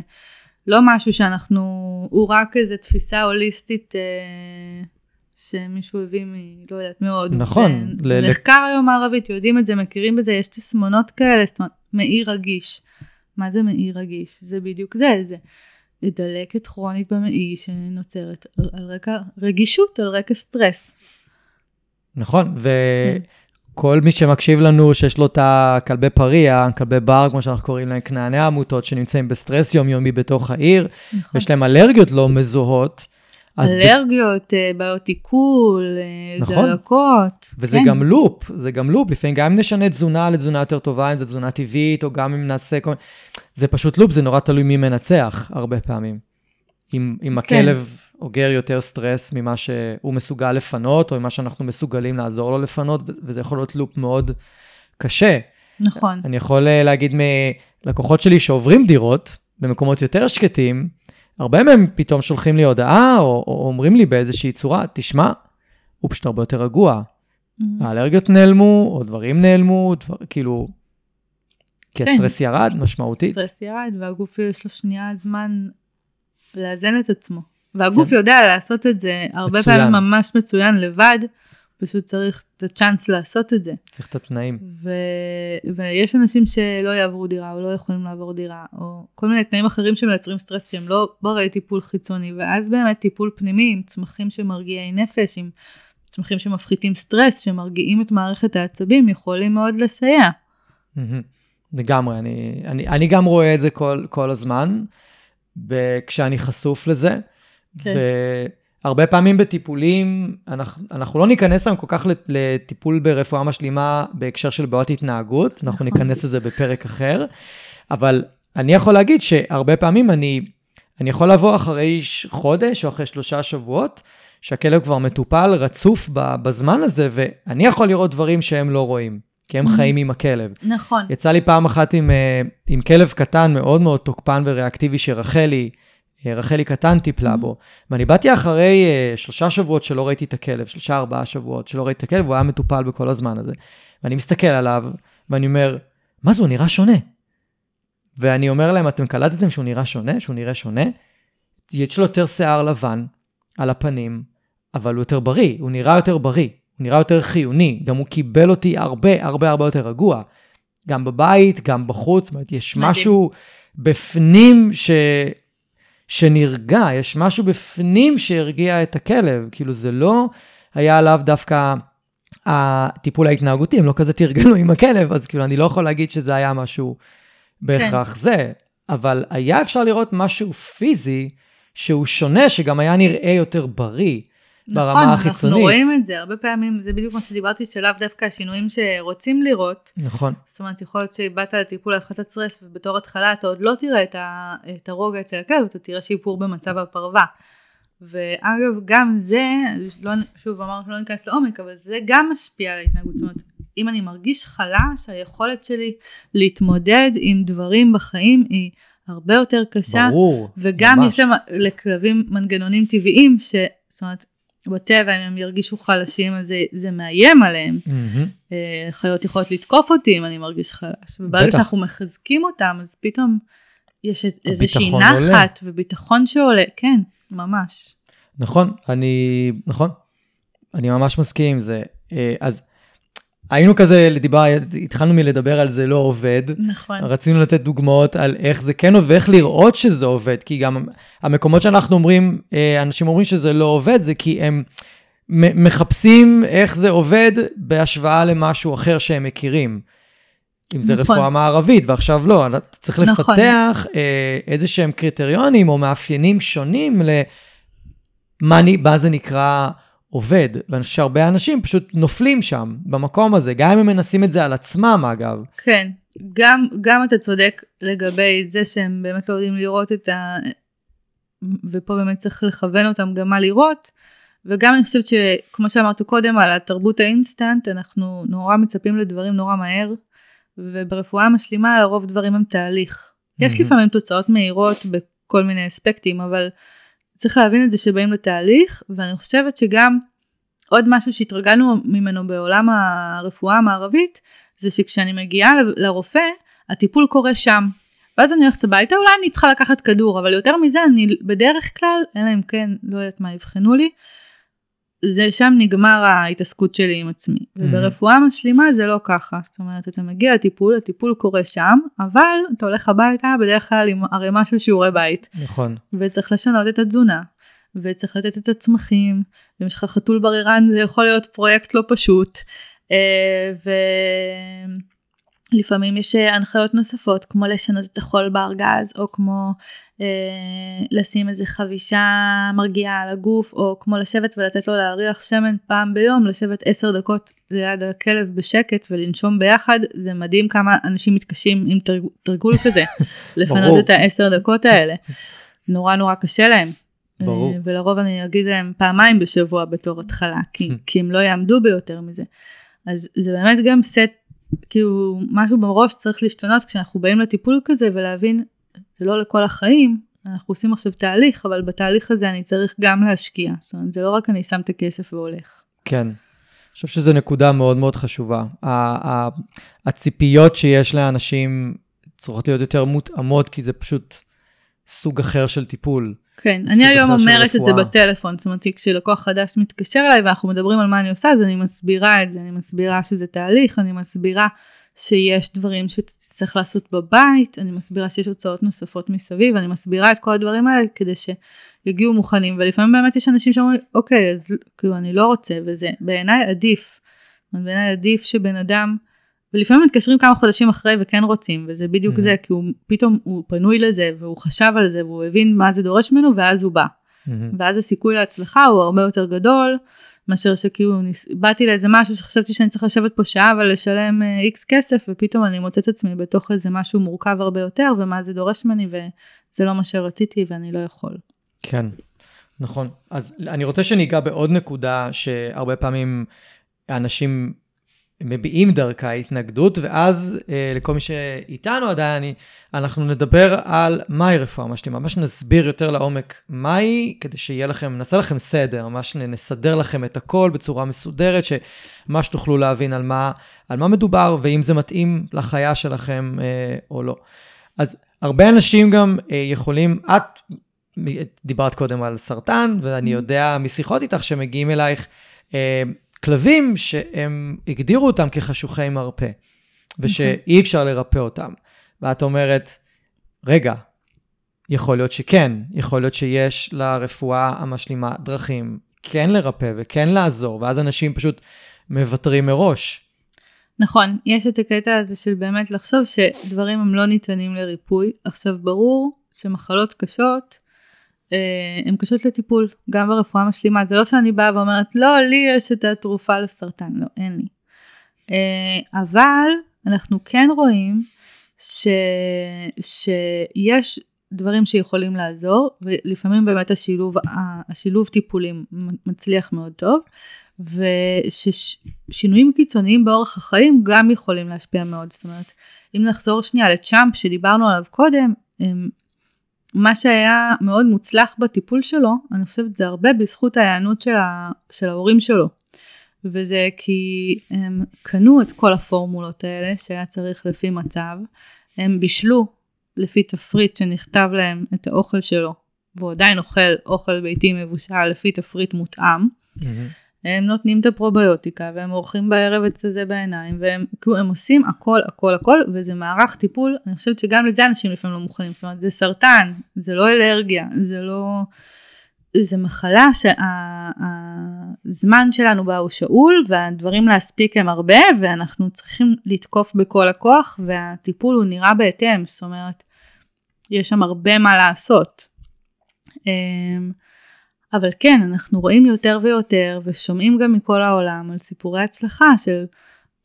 לא משהו שאנחנו, הוא רק איזו תפיסה הוליסטית אה, שמישהו הביא מ... לא יודעת, מאוד. נכון. זה, ל- זה מחקר היום מערבית, יודעים את זה, מכירים בזה, יש תסמונות כאלה, זאת אומרת, מעי רגיש. מה זה מעי רגיש? זה בדיוק זה, זה. דלקת כרונית במעי שנוצרת על, על רקע רגישות, על רקע סטרס. נכון, וכל כן. מי שמקשיב לנו שיש לו את הכלבי פריה, כלבי בר, כמו שאנחנו קוראים להם, כנעני העמותות, שנמצאים בסטרס יומיומי בתוך העיר, נכון. ויש להם אלרגיות לא מזוהות, אלרגיות, ב... אה, בעיות עיכול, אה, נכון. דלקות. וזה כן. גם loop, זה גם loop. לפעמים גם אם נשנה תזונה לתזונה יותר טובה, אם זו תזונה טבעית, או גם אם נעשה כל... זה פשוט loop, זה נורא תלוי מי מנצח הרבה פעמים. אם, אם כן. הכלב אוגר יותר סטרס ממה שהוא מסוגל לפנות, או ממה שאנחנו מסוגלים לעזור לו לפנות, וזה יכול להיות loop מאוד קשה. נכון. אני יכול אה, להגיד מלקוחות שלי שעוברים דירות במקומות יותר שקטים, הרבה מהם פתאום שולחים לי הודעה, או, או אומרים לי באיזושהי צורה, תשמע, הוא פשוט הרבה יותר רגוע. Mm-hmm. האלרגיות נעלמו, או דברים נעלמו, דבר, כאילו, כי כן. הסטרס ירד משמעותית. הסטרס ירד, והגוף יש לו שנייה זמן לאזן את עצמו. והגוף כן. יודע לעשות את זה הרבה מצוין. פעמים ממש מצוין לבד, פשוט צריך את הצ'אנס לעשות את זה. צריך את התנאים. ו... ויש אנשים שלא יעברו דירה, או לא יכולים לעבור דירה, או כל מיני תנאים אחרים שמייצרים סטרס שהם לא ברי טיפול חיצוני, ואז באמת טיפול פנימי עם צמחים שמרגיעי נפש, עם צמחים שמפחיתים סטרס, שמרגיעים את מערכת העצבים, יכולים מאוד לסייע. לגמרי, אני, אני, אני גם רואה את זה כל, כל הזמן, כשאני חשוף לזה. כן. ו... הרבה פעמים בטיפולים, אנחנו, אנחנו לא ניכנס היום כל כך לטיפול ברפואה משלימה בהקשר של בעיות התנהגות, אנחנו נכון. ניכנס לזה בפרק אחר, אבל אני יכול להגיד שהרבה פעמים אני, אני יכול לבוא אחרי חודש או אחרי שלושה שבועות, שהכלב כבר מטופל רצוף בזמן הזה, ואני יכול לראות דברים שהם לא רואים, כי הם חיים עם הכלב. נכון. יצא לי פעם אחת עם, אה, עם כלב קטן מאוד מאוד תוקפן וריאקטיבי שרחלי, רחלי קטן טיפלה בו, ואני באתי אחרי uh, שלושה שבועות שלא ראיתי את הכלב, שלושה ארבעה שבועות שלא ראיתי את הכלב, והוא היה מטופל בכל הזמן הזה. ואני מסתכל עליו, ואני אומר, מה זה, הוא נראה שונה. ואני אומר להם, אתם קלטתם שהוא נראה שונה? שהוא נראה שונה? יש לו יותר שיער לבן על הפנים, אבל הוא יותר בריא, הוא נראה יותר בריא, הוא נראה יותר חיוני, גם הוא קיבל אותי הרבה הרבה הרבה יותר רגוע. גם בבית, גם בחוץ, זאת אומרת, יש מדהים. משהו בפנים ש... שנרגע, יש משהו בפנים שהרגיע את הכלב, כאילו זה לא היה עליו דווקא הטיפול ההתנהגותי, הם לא כזה תרגלו עם הכלב, אז כאילו אני לא יכול להגיד שזה היה משהו בהכרח כן. זה, אבל היה אפשר לראות משהו פיזי שהוא שונה, שגם היה נראה יותר בריא. ברמה נכון, החיצונית. נכון, אנחנו רואים את זה, הרבה פעמים, זה בדיוק מה שדיברתי, שלאו דווקא השינויים שרוצים לראות. נכון. זאת אומרת, יכול להיות שבאת לטיפול להפחתת סטרס, ובתור התחלה אתה עוד לא תראה את, ה, את הרוגע אצל הכלב, אתה תראה שיפור במצב הפרווה. ואגב, גם זה, לא, שוב אמרנו לא ניכנס לעומק, אבל זה גם משפיע על ההתנהגות. זאת אומרת, אם אני מרגיש חלש, היכולת שלי להתמודד עם דברים בחיים היא הרבה יותר קשה. ברור, וגם ממש. יש למ- לכלבים מנגנונים טבעיים, ש... זאת אומרת, בטבע אם הם ירגישו חלשים אז זה, זה מאיים עליהם. אה, חיות יכולות לתקוף אותי אם אני מרגיש חלש. וברגע בטח. שאנחנו מחזקים אותם אז פתאום יש איזושהי נחת וביטחון שעולה, כן, ממש. נכון, אני, נכון, אני ממש מסכים עם זה. אה, אז היינו כזה, דיבר, התחלנו מלדבר על זה לא עובד. נכון. רצינו לתת דוגמאות על איך זה כן עובד, ואיך לראות שזה עובד, כי גם המקומות שאנחנו אומרים, אה, אנשים אומרים שזה לא עובד, זה כי הם מחפשים איך זה עובד בהשוואה למשהו אחר שהם מכירים. אם זה נכון. רפואה מערבית, ועכשיו לא, אתה צריך נכון. לפתח אה, איזה שהם קריטריונים או מאפיינים שונים למה מה זה נקרא עובד. ואני חושב שהרבה אנשים פשוט נופלים שם, במקום הזה, גם אם הם מנסים את זה על עצמם, אגב. כן, גם, גם אתה צודק לגבי זה שהם באמת לא יודעים לראות את ה... ופה באמת צריך לכוון אותם גם מה לראות. וגם אני חושבת שכמו שאמרת קודם על התרבות האינסטנט, אנחנו נורא מצפים לדברים נורא מהר, וברפואה המשלימה לרוב דברים הם תהליך. יש מהמם. לפעמים תוצאות מהירות בכל מיני אספקטים, אבל צריך להבין את זה שבאים לתהליך, ואני חושבת שגם עוד משהו שהתרגלנו ממנו בעולם הרפואה המערבית, זה שכשאני מגיעה לרופא, הטיפול קורה שם. ואז אני הולכת הביתה, אולי אני צריכה לקחת כדור, אבל יותר מזה, אני בדרך כלל, אלא אם כן, לא יודעת מה יבחנו לי, זה שם נגמר ההתעסקות שלי עם עצמי. וברפואה משלימה זה לא ככה, זאת אומרת, אתה מגיע לטיפול, הטיפול קורה שם, אבל אתה הולך הביתה בדרך כלל עם ערימה של שיעורי בית. נכון. וצריך לשנות את התזונה, וצריך לתת את הצמחים, ואם יש לך חתול בררן זה יכול להיות פרויקט לא פשוט, אה, ולפעמים יש אה, הנחיות נוספות, כמו לשנות את החול בארגז, או כמו אה, לשים איזה חבישה מרגיעה על הגוף, או כמו לשבת ולתת לו להריח שמן פעם ביום, לשבת עשר דקות ליד הכלב בשקט ולנשום ביחד, זה מדהים כמה אנשים מתקשים עם תרג- תרגול כזה, לפנות ברור. את העשר דקות האלה. נורא נורא קשה להם. ברור. אה, ולרוב אני אגיד להם פעמיים בשבוע בתור התחלה, כי, כי הם לא יעמדו ביותר מזה. אז זה באמת גם סט, כאילו משהו בראש צריך להשתנות כשאנחנו באים לטיפול כזה ולהבין, זה לא לכל החיים, אנחנו עושים עכשיו תהליך, אבל בתהליך הזה אני צריך גם להשקיע. זאת אומרת, זה לא רק אני שם את הכסף והולך. כן. אני חושב שזו נקודה מאוד מאוד חשובה. הציפיות שיש לאנשים צריכות להיות יותר מותאמות, כי זה פשוט סוג אחר של טיפול. כן, אני היום אומרת את זה. בטלפון, זאת אומרת, כשלקוח חדש מתקשר אליי ואנחנו מדברים על מה אני עושה, אז אני מסבירה את זה, אני מסבירה שזה תהליך, אני מסבירה שיש דברים שצריך לעשות בבית, אני מסבירה שיש הוצאות נוספות מסביב, אני מסבירה את כל הדברים האלה כדי שיגיעו מוכנים, ולפעמים באמת יש אנשים שאומרים, אוקיי, אז כאילו אני לא רוצה, וזה בעיניי עדיף. בעיניי עדיף שבן אדם, ולפעמים מתקשרים כמה חודשים אחרי וכן רוצים, וזה בדיוק Mhm. זה, כי הוא פתאום, הוא פנוי לזה, והוא חשב על זה, והוא הבין מה זה דורש ממנו, ואז הוא בא. מהמם. ואז הסיכוי להצלחה הוא הרבה יותר גדול, מאשר שכאילו ניס... באתי לאיזה משהו שחשבתי שאני צריך לשבת פה שעה ולשלם איקס כסף, ופתאום אני מוצאת עצמי בתוך איזה משהו מורכב הרבה יותר, ומה זה דורש ממני, וזה לא מה שרציתי ואני לא יכול. כן, נכון. אז אני רוצה שניגע בעוד נקודה שהרבה פעמים אנשים מביעים דרכה התנגדות, ואז אה, לכל מי שאיתנו עדיין, אני, אנחנו נדבר על מהי רפואה משלימה, ממש נסביר יותר לעומק מהי, כדי שיהיה לכם, נעשה לכם סדר, ממש נסדר לכם את הכל בצורה מסודרת, שממש תוכלו להבין על מה, על מה מדובר, ואם זה מתאים לחיה שלכם אה, או לא. אז הרבה אנשים גם אה, יכולים, את דיברת קודם על סרטן, ואני יודע משיחות איתך שמגיעים אלייך אה, כלבים שהם הגדירו אותם כחשוכי מרפא, ושאי אפשר לרפא אותם. ואת אומרת, רגע, יכול להיות שכן, יכול להיות שיש לרפואה המשלימה דרכים כן לרפא וכן לעזור, ואז אנשים פשוט מוותרים מראש. נכון, יש את הקטע הזה של באמת לחשוב שדברים הם לא ניתנים לריפוי. עכשיו ברור שמחלות קשות, הן קשות לטיפול, גם ברפואה משלימה. זה לא שאני באה ואומרת, לא, לי יש את התרופה לסרטן, לא, אין לי. אה, אבל אנחנו כן רואים ש... שיש דברים שיכולים לעזור, ולפעמים באמת השילוב, השילוב טיפולים מצליח מאוד טוב, וששינויים קיצוניים באורח החיים גם יכולים להשפיע מאוד. זאת אומרת, אם נחזור שנייה לצ'אמפ שדיברנו עליו קודם, מה שהיה מאוד מוצלח בטיפול שלו, אני חושבת זה הרבה בזכות ההיענות של, ה, של ההורים שלו. וזה כי הם קנו את כל הפורמולות האלה שהיה צריך לפי מצב, הם בישלו לפי תפריט שנכתב להם את האוכל שלו, והוא עדיין אוכל אוכל ביתי מבושל לפי תפריט מותאם. Mm-hmm. הם נותנים את הפרוביוטיקה והם עורכים בערב את זה בעיניים והם כאילו, הם עושים הכל הכל הכל וזה מערך טיפול אני חושבת שגם לזה אנשים לפעמים לא מוכנים זאת אומרת זה סרטן זה לא אלרגיה זה לא זה מחלה שהזמן שלנו בה הוא שאול והדברים להספיק הם הרבה ואנחנו צריכים לתקוף בכל הכוח והטיפול הוא נראה בהתאם זאת אומרת יש שם הרבה מה לעשות. אבל כן, אנחנו רואים יותר ויותר ושומעים גם מכל העולם על סיפורי הצלחה של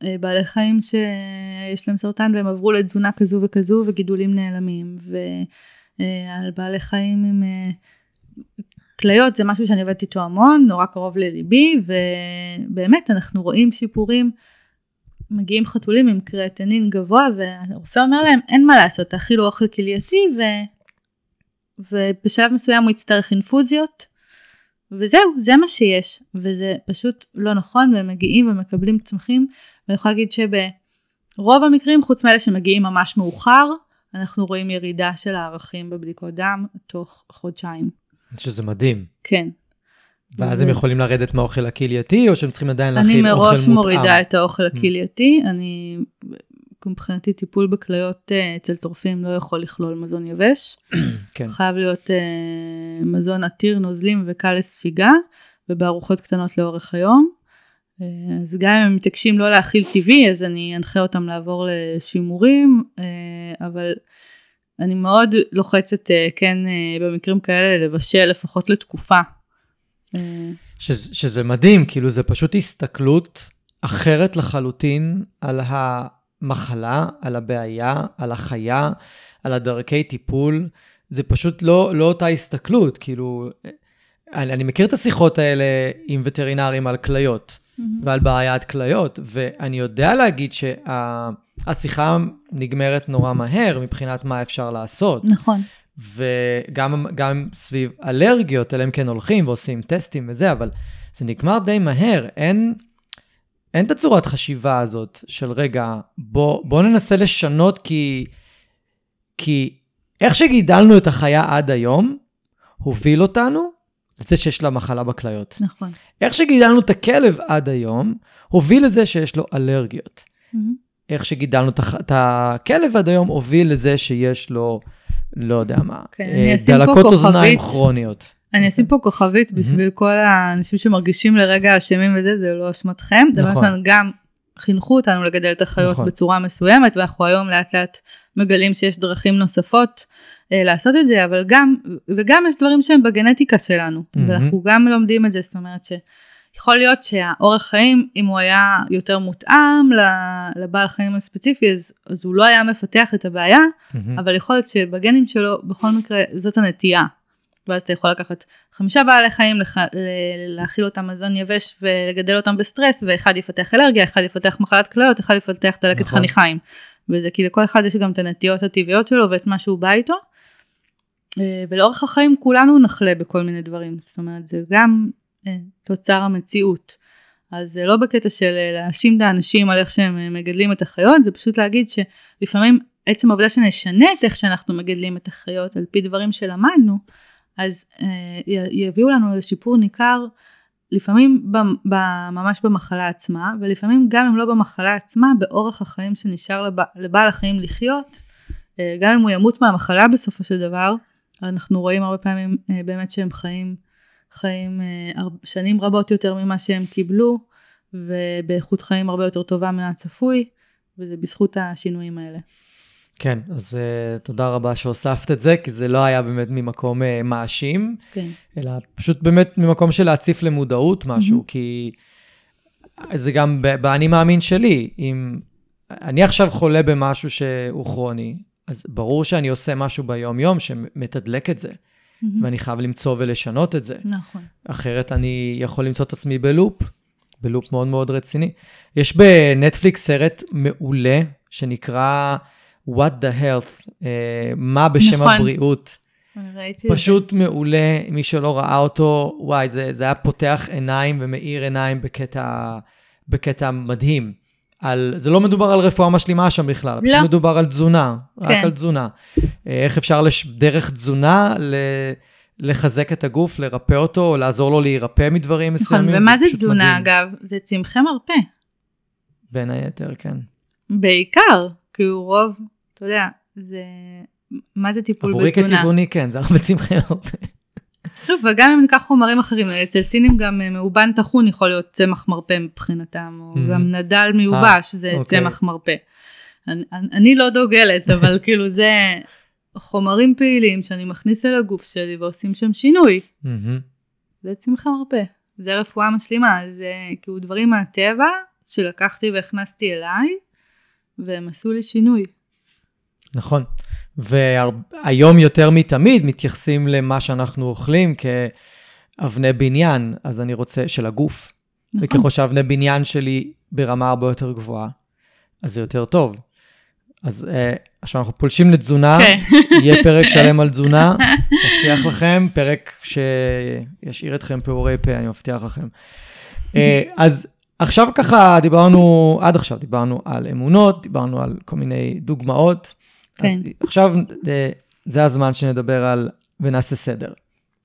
אה, בעלי חיים שיש להם סרטן והם עברו לתזונה כזו וכזו וגידולים נעלמים, ועל אה, בעלי חיים עם אה, כליות זה משהו שאני עובדת איתו המון, נורא קרוב לליבי, ובאמת אנחנו רואים שיפורים. מגיעים חתולים עם קריאטנין גבוה והרופא אומר להם אין מה לעשות תאכילו אוכל כלייתי ו... ובשלב מסוים הוא יצטרך אינפוזיות וזהו, זה מה שיש, וזה פשוט לא נכון, והם מגיעים ומקבלים צמחים, ואני יכולה להגיד שברוב המקרים, חוץ מאלה שמגיעים ממש מאוחר, אנחנו רואים ירידה של הערכים בבדיקות דם תוך חודשיים. שזה מדהים. כן. ואז הם יכולים לרדת מהאוכל הכלייתי, או שהם צריכים עדיין להכין אוכל מותאם? אני מראש מורידה את האוכל mm. הכלייתי, אני מבחינתי טיפול בכליות אה, אצל טורפים לא יכול לכלול מזון יבש. כן. חייב להיות uh, מזון עתיר נוזלים וקל לספיגה, ובארוחות קטנות לאורך היום. Uh, אז גם אם הם מתעקשים לא להאכיל טבעי, אז אני אנחה אותם לעבור לשימורים, uh, אבל אני מאוד לוחצת uh, כן uh, במקרים כאלה לבשל לפחות לתקופה. שזה, שזה מדהים, כאילו זה פשוט הסתכלות אחרת לחלוטין על ה... המחלה, על הבעיה, על החיה, על הדרכי טיפול. זה פשוט לא, לא אותה הסתכלות, כאילו, אני, אני מכיר את השיחות האלה עם וטרינרים על כליות mm-hmm. ועל בעיית כליות, ואני יודע להגיד שהשיחה שה, נגמרת נורא מהר מבחינת מה אפשר לעשות. נכון. וגם סביב אלרגיות, אלא אם כן הולכים ועושים טסטים וזה, אבל זה נגמר די מהר, אין... אין את הצורת חשיבה הזאת של רגע, בוא, בוא ננסה לשנות כי, כי איך שגידלנו את החיה עד היום, הוביל אותנו לזה שיש לה מחלה בכליות. נכון. איך שגידלנו את הכלב עד היום, הוביל לזה שיש לו אלרגיות. Mm-hmm. איך שגידלנו את הכלב עד היום, הוביל לזה שיש לו, לא יודע מה, כן, דלקות אוזניים כרוניות. אני אשים פה כוכבית בשביל כל האנשים שמרגישים לרגע אשמים וזה, זה לא אשמתכם. דבר. ראשון, גם חינכו אותנו לגדל את החיות נכון. בצורה מסוימת, ואנחנו היום לאט לאט מגלים שיש דרכים נוספות אה, לעשות את זה, אבל גם, וגם יש דברים שהם בגנטיקה שלנו, mm-hmm. ואנחנו גם לומדים את זה, זאת אומרת שיכול להיות שהאורח חיים, אם הוא היה יותר מותאם לבעל חיים הספציפי, אז, אז הוא לא היה מפתח את הבעיה, mm-hmm. אבל יכול להיות שבגנים שלו, בכל מקרה, זאת הנטייה. ואז אתה יכול לקחת חמישה בעלי חיים, לח... להאכיל אותם מזון יבש ולגדל אותם בסטרס, ואחד יפתח אלרגיה, אחד יפתח מחלת כליות, אחד יפתח דלקת נכון. חניכיים. וזה כי לכל אחד יש גם את הנטיות הטבעיות שלו ואת מה שהוא בא איתו. אה, ולאורך החיים כולנו נחלה בכל מיני דברים, זאת אומרת זה גם אה, תוצר המציאות. אז זה לא בקטע של אה, להאשים את האנשים על איך שהם מגדלים את החיות, זה פשוט להגיד שלפעמים עצם העובדה שנשנה את איך שאנחנו מגדלים את החיות על פי דברים שלמדנו, אז אה, יביאו לנו לשיפור ניכר לפעמים ממש במחלה עצמה, ולפעמים גם אם לא במחלה עצמה, באורח החיים שנשאר לב, לבעל החיים לחיות, אה, גם אם הוא ימות מהמחלה בסופו של דבר, אנחנו רואים הרבה פעמים אה, באמת שהם חיים, חיים אה, שנים רבות יותר ממה שהם קיבלו, ובאיכות חיים הרבה יותר טובה מהצפוי, וזה בזכות השינויים האלה. כן, אז uh, תודה רבה שהוספת את זה, כי זה לא היה באמת ממקום uh, מאשים, כן. אלא פשוט באמת ממקום של להציף למודעות משהו, mm-hmm. כי זה גם באני מאמין שלי, אם אני עכשיו חולה במשהו שהוא כרוני, אז ברור שאני עושה משהו ביום-יום שמתדלק את זה, mm-hmm. ואני חייב למצוא ולשנות את זה. נכון. אחרת אני יכול למצוא את עצמי בלופ, בלופ מאוד מאוד רציני. יש בנטפליקס סרט מעולה שנקרא... what the health, uh, מה בשם נכון. הבריאות. ראיתי את זה. פשוט מעולה, מי שלא ראה אותו, וואי, זה, זה היה פותח עיניים ומאיר עיניים בקטע, בקטע מדהים. על, זה לא מדובר על רפואה משלימה שם בכלל, לא. פשוט מדובר על תזונה, רק כן. על תזונה. אה, איך אפשר לש, דרך תזונה ל, לחזק את הגוף, לרפא אותו, או לעזור לו להירפא מדברים נכון, מסוימים. ומה זה פשוט תזונה מדהים. אגב? זה צמחי מרפא. בין היתר, כן. בעיקר, כי הוא רוב, אתה יודע, זה... מה זה טיפול עבורי בתזונה? כטבעוני, כן, זה הרבה צמחי הרבה. וגם אם ניקח חומרים אחרים, אצל סינים גם אה, מאובן טחון יכול להיות צמח מרפא מבחינתם, או Mhm. גם נדל מיובש זה אוקיי. צמח מרפא. אני, אני לא דוגלת, אבל כאילו זה חומרים פעילים שאני מכניס אל הגוף שלי ועושים שם שינוי. מהמם. זה צמחי מרפא, זה רפואה משלימה, זה כאילו דברים מהטבע שלקחתי והכנסתי אליי, והם עשו לי שינוי. נכון. והיום יותר מתמיד מתייחסים למה שאנחנו אוכלים כאבני בניין, אז אני רוצה, של הגוף. נכון. וככל שאבני בניין שלי ברמה הרבה יותר גבוהה, אז זה יותר טוב. אז אה, עכשיו אנחנו פולשים לתזונה, כן. יהיה פרק שלם על תזונה, מבטיח לכם, פרק שישאיר אתכם פעורי פה, אני מבטיח לכם. אה, אז עכשיו ככה דיברנו, עד עכשיו דיברנו על אמונות, דיברנו על כל מיני דוגמאות. אז כן. עכשיו אה, זה הזמן שנדבר על, ונעשה סדר.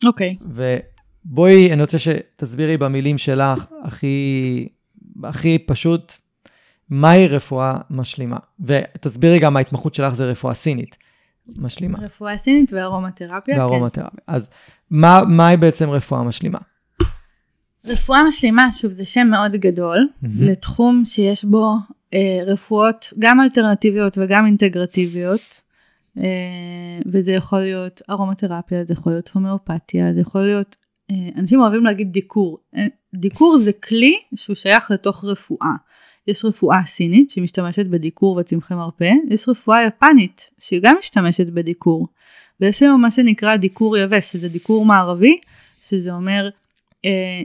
אוקיי. ובואי, אני רוצה שתסבירי במילים שלך, הכי, הכי פשוט, מהי רפואה משלימה. ותסבירי גם, ההתמחות שלך זה רפואה סינית משלימה, רפואה סינית וארומתרפיה, כן. וארומתרפיה. אז מה, מהי בעצם רפואה משלימה? רפואה משלימה, שוב, זה שם מאוד גדול, מהמם. לתחום שיש בו אה, רפואות גם אלטרנטיביות וגם אינטגרטיביות, אה, וזה יכול להיות ארומתרפיה, זה יכול להיות הומאופתיה, זה יכול להיות, אה, אנשים אוהבים להגיד דיקור. אה, דיקור זה כלי שהוא שייך לתוך רפואה. יש רפואה סינית שמשתמשת בדיקור וצמחי מרפא, יש רפואה יפנית שהיא גם משתמשת בדיקור. ויש היום מה שנקרא דיקור יבש, שזה דיקור מערבי, שזה אומר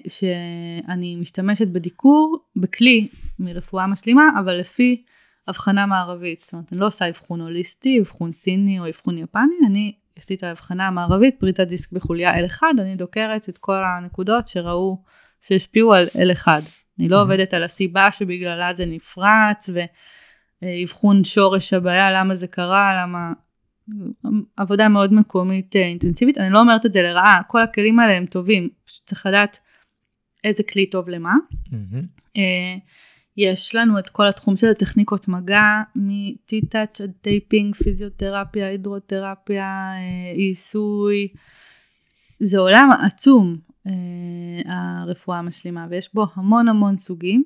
שאני משתמשת בדיקור בכלי מרפואה משלימה, אבל לפי הבחנה מערבית. זאת אומרת, אני לא עושה אבחון הוליסטי, אבחון סיני או אבחון יפני, אני, יש לי את ההבחנה המערבית, פריטת דיסק בחוליה L1, אני דוקרת את כל הנקודות שראו, שהשפיעו על L1. אני לא. עובדת על הסיבה שבגללה זה נפרץ, ואבחון שורש הבעיה, למה זה קרה, למה... עבודה מאוד מקומית אה, אינטנסיבית, אני לא אומרת את זה לרעה, כל הכלים האלה הם טובים, פשוט צריך לדעת איזה כלי טוב למה. אה, יש לנו את כל התחום של הטכניקות מגע, מטי-טאץ' עד taping, פיזיותרפיה, הידרותרפיה, אה, עיסוי. זה עולם עצום, אה, הרפואה המשלימה, ויש בו המון המון סוגים.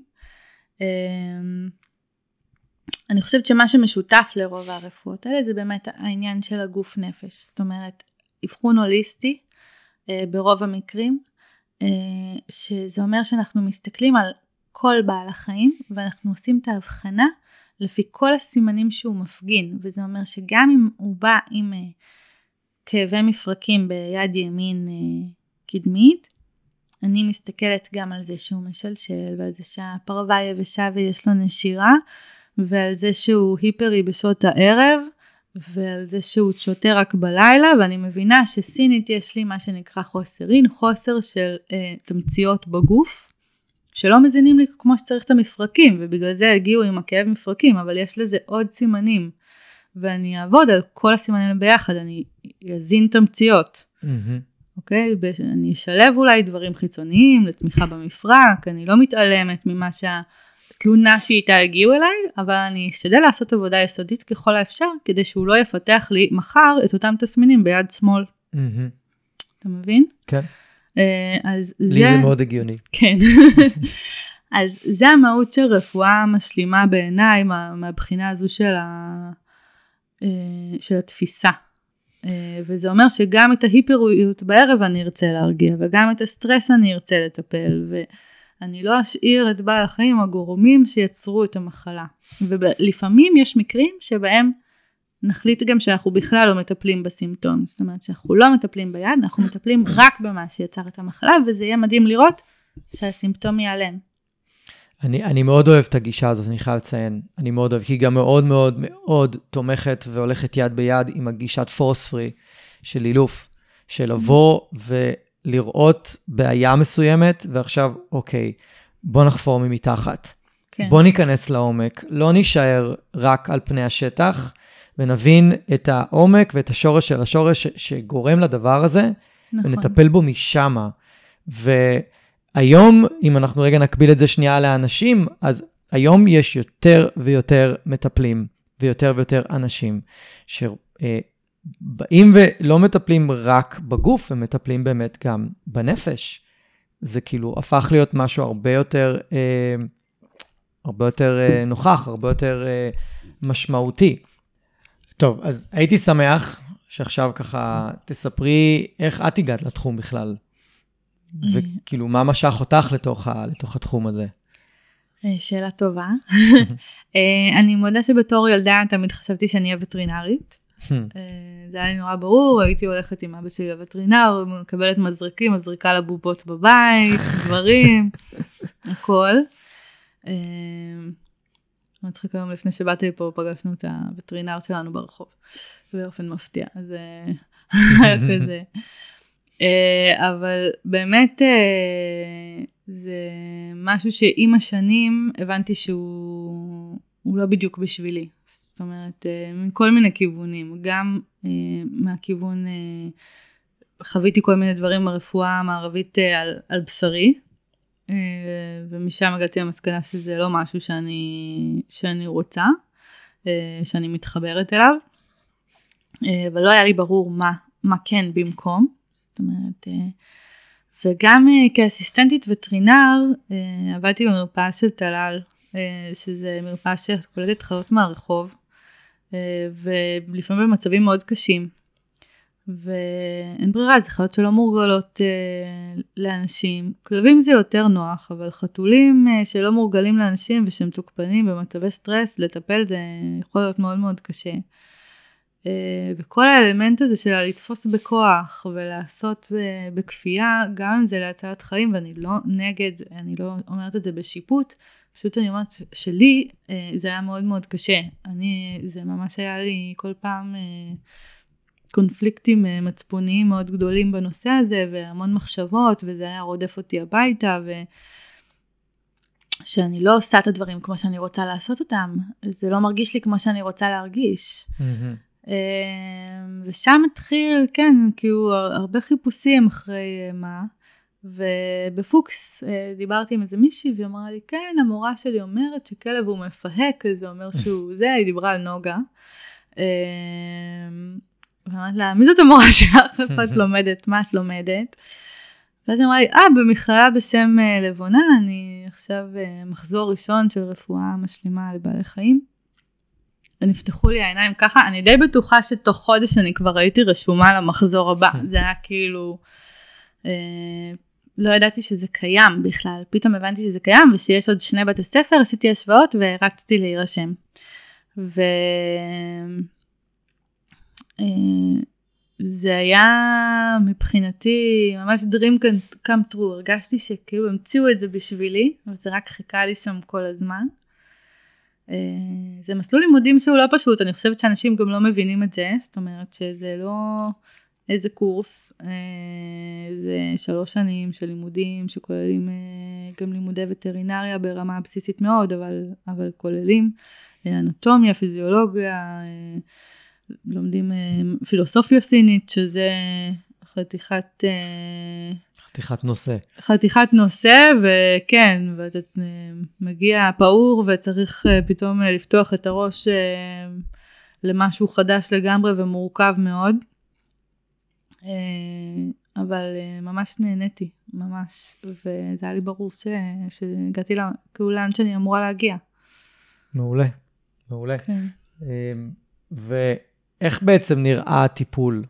אני חושבת שמה שמשותף לרוב הרפואות האלה זה באמת העניין של הגוף נפש. זאת אומרת, אבחון הוליסטי אה, ברוב המקרים, אה, שזה אומר שאנחנו מסתכלים על כל בעל החיים ואנחנו עושים את ההבחנה לפי כל הסימנים שהוא מפגין, וזה אומר שגם אם הוא בא עם אה, כאבי מפרקים ביד ימין קדמית, אני מסתכלת גם על זה שהוא משלשל ועל זה שהפרווה יבשה ויש לו נשירה ועל זה שהוא היפרי בשעות הערב ועל זה שהוא שותה רק בלילה ואני מבינה שסינית יש לי מה שנקרא חוסרין, חוסר של אה, תמציות בגוף שלא מזינים לי כמו שצריך את המפרקים ובגלל זה הגיעו עם הכאב מפרקים אבל יש לזה עוד סימנים ואני אעבוד על כל הסימנים ביחד, אני אזין תמציות. אוקיי? ב- אני אשלב אולי דברים חיצוניים לתמיכה במפרק, אני לא מתעלמת ממה שהתלונה שאיתה הגיעו אליי, אבל אני אשתדל לעשות עבודה יסודית ככל האפשר, כדי שהוא לא יפתח לי מחר את אותם תסמינים ביד שמאל. מהמם. אתה מבין? כן, אה, אז לי זה מאוד הגיוני. כן. אז זה המהות של רפואה משלימה בעיניי, מה, מהבחינה הזו של, ה, אה, של התפיסה. אה, וזה אומר שגם את ההיפרואיות בערב אני ארצה להרגיע, וגם את הסטרס אני ארצה לטפל, ואני לא אשאיר את בעל החיים הגורמים שיצרו את המחלה. ולפעמים יש מקרים שבהם נחליט גם שאנחנו בכלל לא מטפלים בסימפטום, זאת אומרת שאנחנו לא מטפלים ביד, אנחנו מטפלים רק במה שיצר את המחלה, וזה יהיה מדהים לראות שהסימפטום ייעלם. אני, אני מאוד אוהב את הגישה הזאת, אני חייב לציין. אני מאוד אוהב, כי היא גם מאוד מאוד מאוד תומכת והולכת יד ביד עם הגישת פורס פרי של אילוף, של לבוא ולראות בעיה מסוימת, ועכשיו, אוקיי, בוא נחפור ממתחת. כן. בוא ניכנס לעומק, לא נישאר רק על פני השטח, ונבין את העומק ואת השורש של השורש ש- שגורם לדבר הזה, נכון. ונטפל בו משמה. והיום, אם אנחנו רגע נקביל את זה שנייה לאנשים, אז היום יש יותר ויותר מטפלים ויותר ויותר אנשים שבאים ולא מטפלים רק בגוף, הם מטפלים באמת גם בנפש. זה כאילו הפך להיות משהו הרבה יותר, אה, הרבה יותר אה, נוכח, הרבה יותר אה, משמעותי. טוב, אז הייתי שמח שעכשיו ככה תספרי איך את הגעת לתחום בכלל, וכאילו מה משך אותך לתוך, ה, לתוך התחום הזה. אה, שאלה טובה. אה, אני מודה שבתור ילדה תמיד חשבתי שאני אהיה וטרינרית. אה, זה היה לי נורא ברור, הייתי הולכת עם אבא שלי לווטרינר, מקבלת מזרקים, מזריקה לבובות בבית, דברים, הכל. אה, מצחיק היום לפני שבאתי לפה פגשנו את הווטרינר שלנו ברחוב, באופן מפתיע, אז אה, היה כזה. אבל באמת זה משהו שעם השנים הבנתי שהוא הוא לא בדיוק בשבילי. זאת אומרת, אה, מכל מיני כיוונים, גם אה, מהכיוון, אה, חוויתי כל מיני דברים ברפואה המערבית על, על בשרי, ומשם הגעתי למסקנה שזה לא משהו שאני, שאני רוצה, שאני מתחברת אליו, אבל לא היה לי ברור מה, מה כן במקום. זאת אומרת, וגם כאסיסטנטית וטרינר עבדתי במרפאה של טלל, שזה מרפאה שקולטת חיות מהרחוב, ולפעמים במצבים מאוד קשים. ואין ברירה, זה חיות שלא מורגלות אה, לאנשים. כלבים זה יותר נוח, אבל חתולים אה, שלא מורגלים לאנשים ושהם תוקפנים במצבי סטרס, לטפל זה יכול להיות מאוד מאוד קשה. אה, וכל האלמנט הזה של לתפוס בכוח ולעשות בכפייה, גם אם זה להצלת חיים, ואני לא נגד, אני לא אומרת את זה בשיפוט, פשוט אני אומרת שלי אה, זה היה מאוד מאוד קשה. אני, זה ממש היה לי כל פעם אה, קונפליקטים מצפוניים מאוד גדולים בנושא הזה, והמון מחשבות, וזה היה רודף אותי הביתה, ו... שאני לא עושה את הדברים כמו שאני רוצה לעשות אותם, זה לא מרגיש לי כמו שאני רוצה להרגיש. Mm-hmm. ושם התחיל, כן, כאילו הרבה חיפושים אחרי מה, ובפוקס דיברתי עם איזה מישהי והיא אמרה לי, כן, המורה שלי אומרת שכלב הוא מפהק, זה אומר שהוא זה, היא דיברה על נוגה. ואמרתי לה, מי זאת המורה שלך? איפה את לומדת? מה את לומדת? ואז היא אמרה לי, אה, במכללה בשם לבונה, אני עכשיו מחזור ראשון של רפואה משלימה לבעלי חיים. ונפתחו לי העיניים ככה, אני די בטוחה שתוך חודש אני כבר הייתי רשומה למחזור הבא, זה היה כאילו, אה, לא ידעתי שזה קיים בכלל, פתאום הבנתי שזה קיים ושיש עוד שני בתי ספר, עשיתי השוואות ורצתי להירשם. ו... אה, זה היה מבחינתי ממש dream come true, הרגשתי שכאילו המציאו את זה בשבילי, וזה רק חיכה לי שם כל הזמן. זה מסלול לימודים שהוא לא פשוט, אני חושבת שאנשים גם לא מבינים את זה, זאת אומרת שזה לא איזה קורס, זה שלוש שנים של לימודים שכוללים גם לימודי וטרינריה ברמה בסיסית מאוד, אבל, אבל כוללים אנטומיה, פיזיולוגיה, לומדים פילוסופיה סינית, שזה חתיכת... חתיכת נושא. חתיכת נושא, וכן, ואתה מגיע פעור וצריך פתאום לפתוח את הראש למשהו חדש לגמרי ומורכב מאוד. אבל ממש נהניתי, ממש, וזה היה לי ברור ש... שהגעתי כאילו לאן שאני אמורה להגיע. מעולה, מעולה. כן. ואיך בעצם נראה הטיפול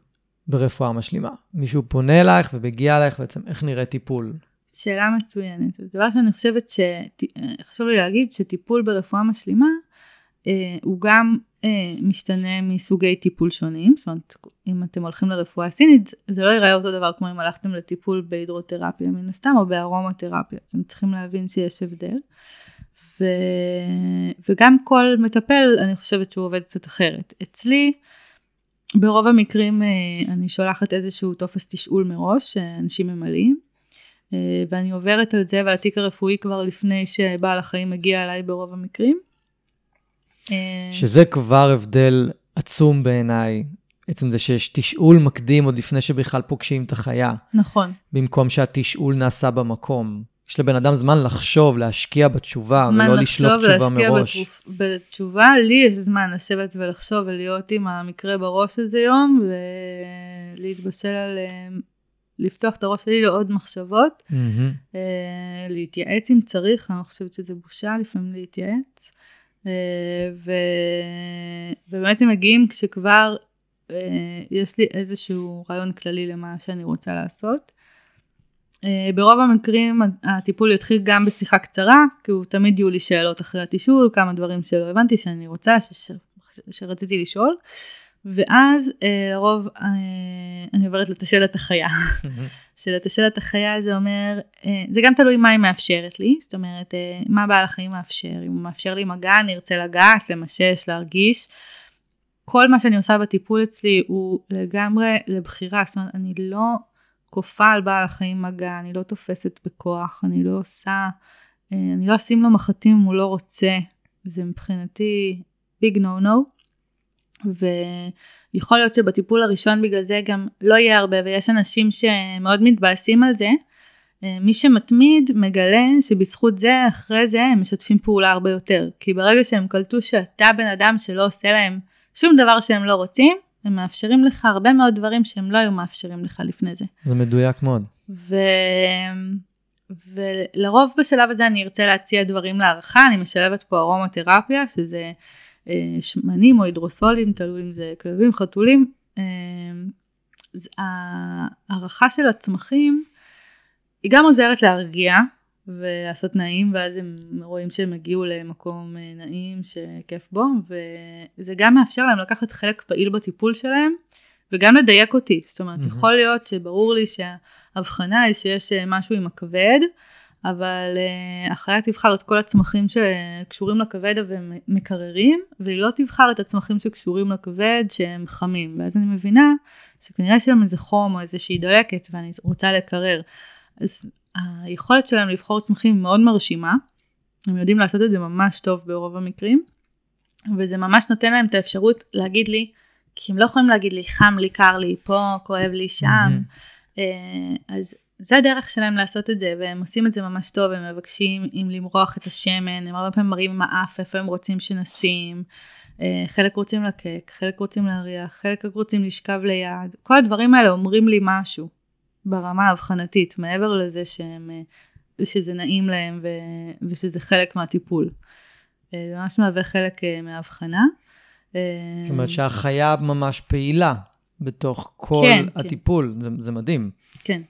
ברפואה משלימה? מישהו פונה אלייך ומגיע אלייך, בעצם איך נראה טיפול? שאלה מצוינת. דבר שאני חושבת שחשוב לי להגיד שטיפול ברפואה משלימה אה, הוא גם אה, משתנה מסוגי טיפול שונים, זאת אומרת אם אתם הולכים לרפואה סינית זה לא ייראה אותו דבר כמו אם הלכתם לטיפול בהידרותרפיה מן הסתם או בארומותרפיה, אתם צריכים להבין שיש הבדל. ו... וגם כל מטפל, אני חושבת שהוא עובד קצת אחרת. אצלי, ברוב המקרים אני שולחת איזשהו טופס תשאול מראש, שאנשים ממלאים, ואני עוברת על זה ועל התיק הרפואי כבר לפני שבעל החיים מגיע אליי ברוב המקרים. שזה כבר הבדל עצום בעיניי, עצם זה שיש תשאול מקדים עוד לפני שבכלל פוגשים את החיה. נכון. במקום שהתשאול נעשה במקום. יש לבן אדם זמן לחשוב, להשקיע בתשובה, ולא לשלוף תשובה מראש. זמן לחשוב, להשקיע בתשובה. לי יש זמן לשבת ולחשוב ולהיות עם המקרה בראש איזה יום, ולהתבשל על... לפתוח את הראש שלי לעוד מחשבות, mm-hmm. להתייעץ אם צריך, אני לא חושבת שזה בושה לפעמים להתייעץ. אה, ו... ובאמת הם מגיעים כשכבר אה, יש לי איזשהו רעיון כללי למה שאני רוצה לעשות. אה, ברוב המקרים הטיפול יתחיל גם בשיחה קצרה, כי הוא תמיד יהיו לי שאלות אחרי התשאול, כמה דברים שלא הבנתי שאני רוצה, ש... שרציתי לשאול. ואז לרוב אני עוברת לתשאל את החיה. שלתשאל את החיה זה אומר, אה, זה גם תלוי מה היא מאפשרת לי, זאת אומרת, אה, מה בעל החיים מאפשר, אם הוא מאפשר לי מגע, אני ארצה לגעת, למשש, להרגיש. כל מה שאני עושה בטיפול אצלי הוא לגמרי לבחירה, זאת אומרת, אני לא כופה על בעל החיים מגע, אני לא תופסת בכוח, אני לא עושה, אה, אני לא אשים לו מחטים אם הוא לא רוצה, זה מבחינתי ביג נו נו. ויכול להיות שבטיפול הראשון בגלל זה גם לא יהיה הרבה ויש אנשים שמאוד מתבאסים על זה. אה, מי שמתמיד מגלה שבזכות זה אחרי זה הם משתפים פעולה הרבה יותר כי ברגע שהם קלטו שאתה בן אדם שלא עושה להם שום דבר שהם לא רוצים הם מאפשרים לך הרבה מאוד דברים שהם לא היו מאפשרים לך לפני זה. זה מדויק מאוד. ו... ולרוב בשלב הזה אני ארצה להציע דברים להערכה, אני משלבת פה ארומותרפיה, שזה אה, שמנים או הידרוסולים, תלוי אם זה כלבים, חתולים. אה, ההערכה של הצמחים היא גם עוזרת להרגיע ולעשות נעים, ואז הם רואים שהם הגיעו למקום אה, נעים שכיף בו, וזה גם מאפשר להם לקחת חלק פעיל בטיפול שלהם, וגם לדייק אותי. זאת אומרת, mm-hmm. יכול להיות שברור לי שההבחנה היא שיש משהו עם הכבד, אבל uh, החיה תבחר את כל הצמחים שקשורים לכבד ומקררים, והיא לא תבחר את הצמחים שקשורים לכבד שהם חמים. ואז אני מבינה שכנראה יש שם איזה חום או איזושהי דלקת ואני רוצה לקרר. אז היכולת שלהם לבחור צמחים מאוד מרשימה, הם יודעים לעשות את זה ממש טוב ברוב המקרים, וזה ממש נותן להם את האפשרות להגיד לי, כי הם לא יכולים להגיד לי חם לי, קר לי, פה, כואב לי, שם. Mm-hmm. אז זה הדרך שלהם לעשות את זה, והם עושים את זה ממש טוב, הם מבקשים אם למרוח את השמן, הם הרבה פעמים מראים עם האף איפה הם רוצים שנשים, אה, חלק רוצים לקק, חלק רוצים להריח, חלק רוצים לשכב ליד, כל הדברים האלה אומרים לי משהו ברמה האבחנתית, מעבר לזה שהם, אה, שזה נעים להם ו, ושזה חלק מהטיפול. אה, זה ממש מהווה חלק מהאבחנה. זאת אומרת שהחיה ממש פעילה בתוך כל כן, כן. הטיפול, כן. זה, זה מדהים. כן.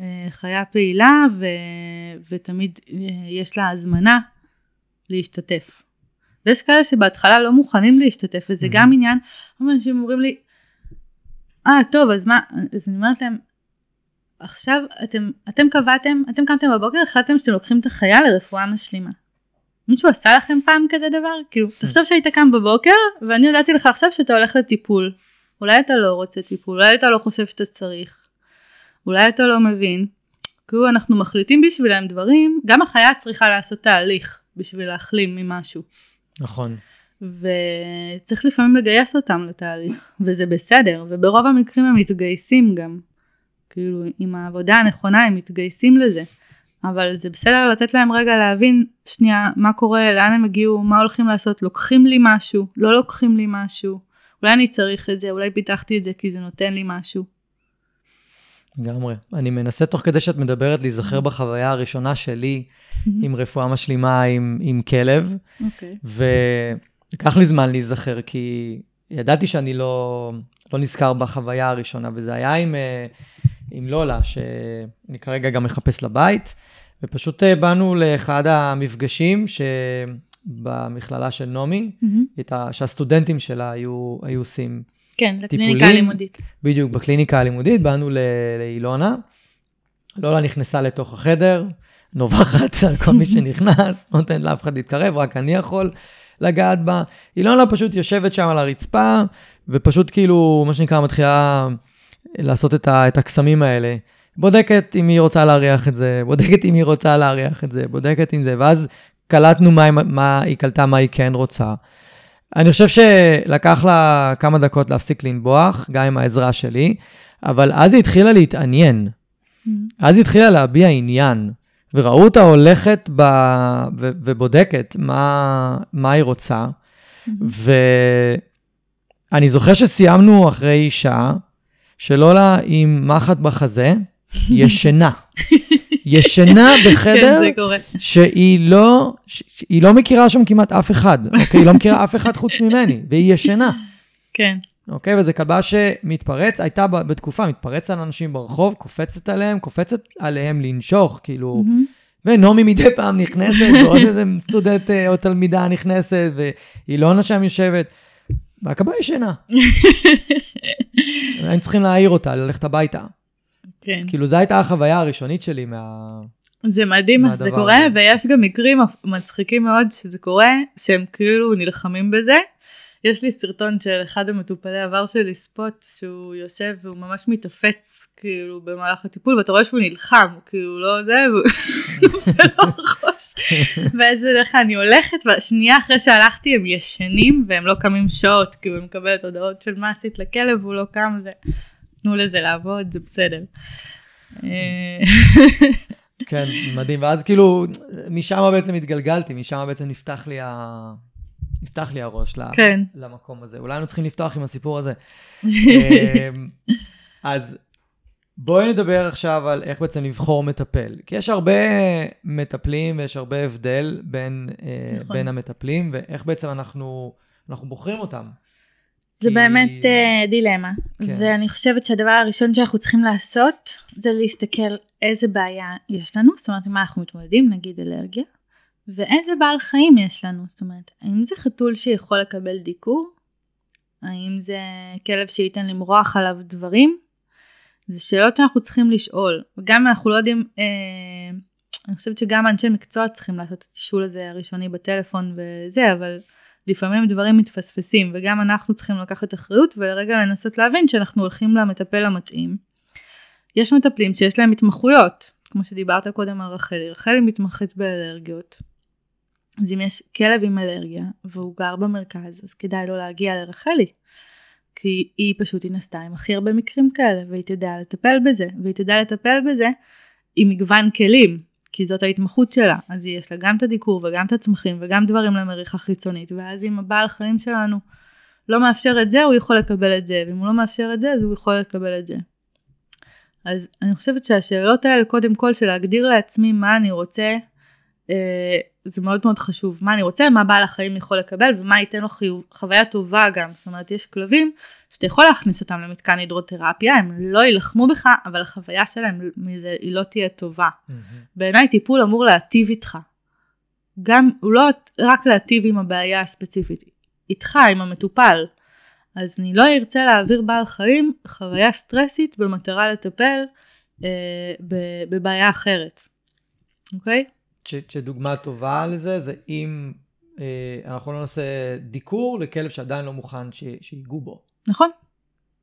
אה, חיה פעילה ו... ותמיד אה, יש לה הזמנה להשתתף. ויש כאלה שבהתחלה לא מוכנים להשתתף, וזה mm-hmm. גם עניין, אנשים אומרים לי, אה, טוב, אז מה, אז אני אומרת להם, עכשיו אתם, אתם קבעתם, אתם קמתם בבוקר, החלטתם שאתם לוקחים את החיה לרפואה משלימה. מישהו עשה לכם פעם כזה דבר? כאילו, תחשוב שהיית קם בבוקר, ואני הודעתי לך עכשיו שאתה הולך לטיפול. אולי אתה לא רוצה טיפול, אולי אתה לא חושב שאתה צריך. אולי אתה לא מבין, כאילו אנחנו מחליטים בשבילם דברים, גם החיה צריכה לעשות תהליך בשביל להחלים ממשהו. נכון. וצריך לפעמים לגייס אותם לתהליך, וזה בסדר, וברוב המקרים הם מתגייסים גם. כאילו, עם העבודה הנכונה הם מתגייסים לזה. אבל זה בסדר לתת להם רגע להבין שנייה מה קורה, לאן הם הגיעו, מה הולכים לעשות, לוקחים לי משהו, לא לוקחים לי משהו, אולי אני צריך את זה, אולי פיתחתי את זה כי זה נותן לי משהו. לגמרי. אני מנסה תוך כדי שאת מדברת להיזכר בחוויה הראשונה שלי עם רפואה משלימה עם, עם כלב, okay. אוקיי. ולקח לי זמן להיזכר, כי ידעתי שאני לא, לא נזכר בחוויה הראשונה, וזה היה עם, אה, עם לולה, שאני כרגע גם מחפש לבית, ופשוט אה, באנו לאחד המפגשים שבמכללה של נעמי, mm-hmm. שהסטודנטים שלה היו, היו עושים. כן, לקליניקה הלימודית. בדיוק, בקליניקה הלימודית, באנו לאילונה. לולה נכנסה לתוך החדר, נובחת על כל מי שנכנס, נותנת לאף אחד להתקרב, רק אני יכול לגעת בה. אילונה פשוט יושבת שם על הרצפה, ופשוט כאילו, מה שנקרא, מתחילה לעשות את, ה, את הקסמים האלה. בודקת אם היא רוצה להריח את זה, בודקת אם היא רוצה להריח את זה, בודקת אם זה, ואז קלטנו מה, מה היא קלטה, מה היא כן רוצה. אני חושב שלקח לה כמה דקות להפסיק לנבוח, גם עם העזרה שלי, אבל אז היא התחילה להתעניין. Mm-hmm. אז היא התחילה להביע עניין, וראו אותה הולכת ב... ו... ובודקת מה... מה היא רוצה. Mm-hmm. ואני זוכר שסיימנו אחרי שעה, שלא לה עם מחט בחזה, ישנה. ישנה בחדר כן, שהיא לא, שהיא לא מכירה שם כמעט אף אחד, אוקיי? היא לא מכירה אף אחד חוץ ממני, והיא ישנה. כן. אוקיי? וזו כלבה שמתפרץ, הייתה בתקופה, מתפרץ על אנשים ברחוב, קופצת עליהם, קופצת עליהם לנשוך, כאילו... ונעמי מדי פעם נכנסת, ועוד איזה סטודנט אה, או תלמידה נכנסת, ואילונה שם יושבת. והכבה ישנה. היינו צריכים להעיר אותה, ללכת הביתה. כן. כאילו, זו הייתה החוויה הראשונית שלי מה... זה מדהים איך זה קורה, הזה. ויש גם מקרים מצחיקים מאוד שזה קורה, שהם כאילו נלחמים בזה. יש לי סרטון של אחד המטופלי עבר שלי, ספוט, שהוא יושב והוא ממש מתאפץ, כאילו, במהלך הטיפול, ואתה רואה שהוא נלחם, הוא כאילו לא זה, והוא נופל לו הראש. ואיזה דרך אני הולכת, והשנייה אחרי שהלכתי הם ישנים, והם לא קמים שעות, כאילו, אני מקבלת הודעות של מה עשית לכלב, והוא לא קם, זה... תנו לזה לעבוד, זה בסדר. כן, מדהים. ואז כאילו, משם בעצם התגלגלתי, משם בעצם נפתח לי, ה... נפתח לי הראש כן. למקום הזה. אולי היינו צריכים לפתוח עם הסיפור הזה. אמ, אז בואי נדבר עכשיו על איך בעצם לבחור מטפל. כי יש הרבה מטפלים ויש הרבה הבדל בין, אה, נכון. בין המטפלים, ואיך בעצם אנחנו, אנחנו בוחרים אותם. זה כי... באמת uh, דילמה, כן. ואני חושבת שהדבר הראשון שאנחנו צריכים לעשות זה להסתכל איזה בעיה יש לנו, זאת אומרת, מה אנחנו מתמודדים, נגיד אלרגיה, ואיזה בעל חיים יש לנו, זאת אומרת, האם זה חתול שיכול לקבל דיקור? האם זה כלב שייתן למרוח עליו דברים? זה שאלות שאנחנו צריכים לשאול, וגם אנחנו לא יודעים, אה, אני חושבת שגם אנשי מקצוע צריכים לעשות את התשאול הזה הראשוני בטלפון וזה, אבל לפעמים דברים מתפספסים וגם אנחנו צריכים לקחת אחריות ולרגע לנסות להבין שאנחנו הולכים למטפל המתאים. יש מטפלים שיש להם התמחויות, כמו שדיברת קודם על רחלי, רחלי מתמחית באלרגיות. אז אם יש כלב עם אלרגיה והוא גר במרכז אז כדאי לו להגיע לרחלי. כי היא פשוט נסתה עם הכי הרבה מקרים כאלה והיא תדע לטפל בזה והיא תדע לטפל בזה עם מגוון כלים כי זאת ההתמחות שלה, אז יש לה גם את הדיקור וגם את הצמחים וגם דברים למריחה חיצונית, ואז אם הבעל חיים שלנו לא מאפשר את זה, הוא יכול לקבל את זה, ואם הוא לא מאפשר את זה, אז הוא יכול לקבל את זה. אז אני חושבת שהשאלות האלה, קודם כל, של להגדיר לעצמי מה אני רוצה, אה, זה מאוד מאוד חשוב. מה אני רוצה, מה בעל החיים יכול לקבל, ומה ייתן לו חיוב, חוויה טובה גם. זאת אומרת, יש כלבים שאתה יכול להכניס אותם למתקן הידרותרפיה, הם לא יילחמו בך, אבל החוויה שלהם מזה היא לא תהיה טובה. Mm-hmm. בעיניי טיפול אמור להטיב איתך. גם, הוא לא רק להטיב עם הבעיה הספציפית, איתך, עם המטופל. אז אני לא ארצה להעביר בעל חיים חוויה סטרסית במטרה לטפל אה, בבעיה אחרת. אוקיי? שדוגמה טובה לזה זה אם אה, אנחנו לא נעשה דיקור לכלב שעדיין לא מוכן ש, שיגעו בו. נכון.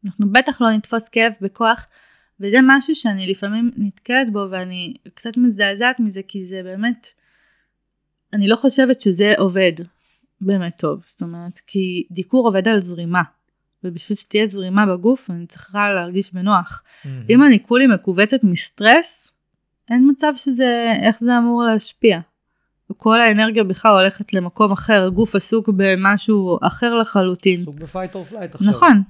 אנחנו בטח לא נתפוס כאב בכוח, וזה משהו שאני לפעמים נתקלת בו ואני קצת מזדעזעת מזה, כי זה באמת, אני לא חושבת שזה עובד באמת טוב. זאת אומרת, כי דיקור עובד על זרימה. ובשביל שתהיה זרימה בגוף אני צריכה להרגיש בנוח. Mm-hmm. אם אני כולי מכווצת מסטרס, אין מצב שזה, איך זה אמור להשפיע. כל האנרגיה בכלל הולכת למקום אחר, הגוף עסוק במשהו אחר לחלוטין. עסוק ב fight or flight עכשיו. נכון,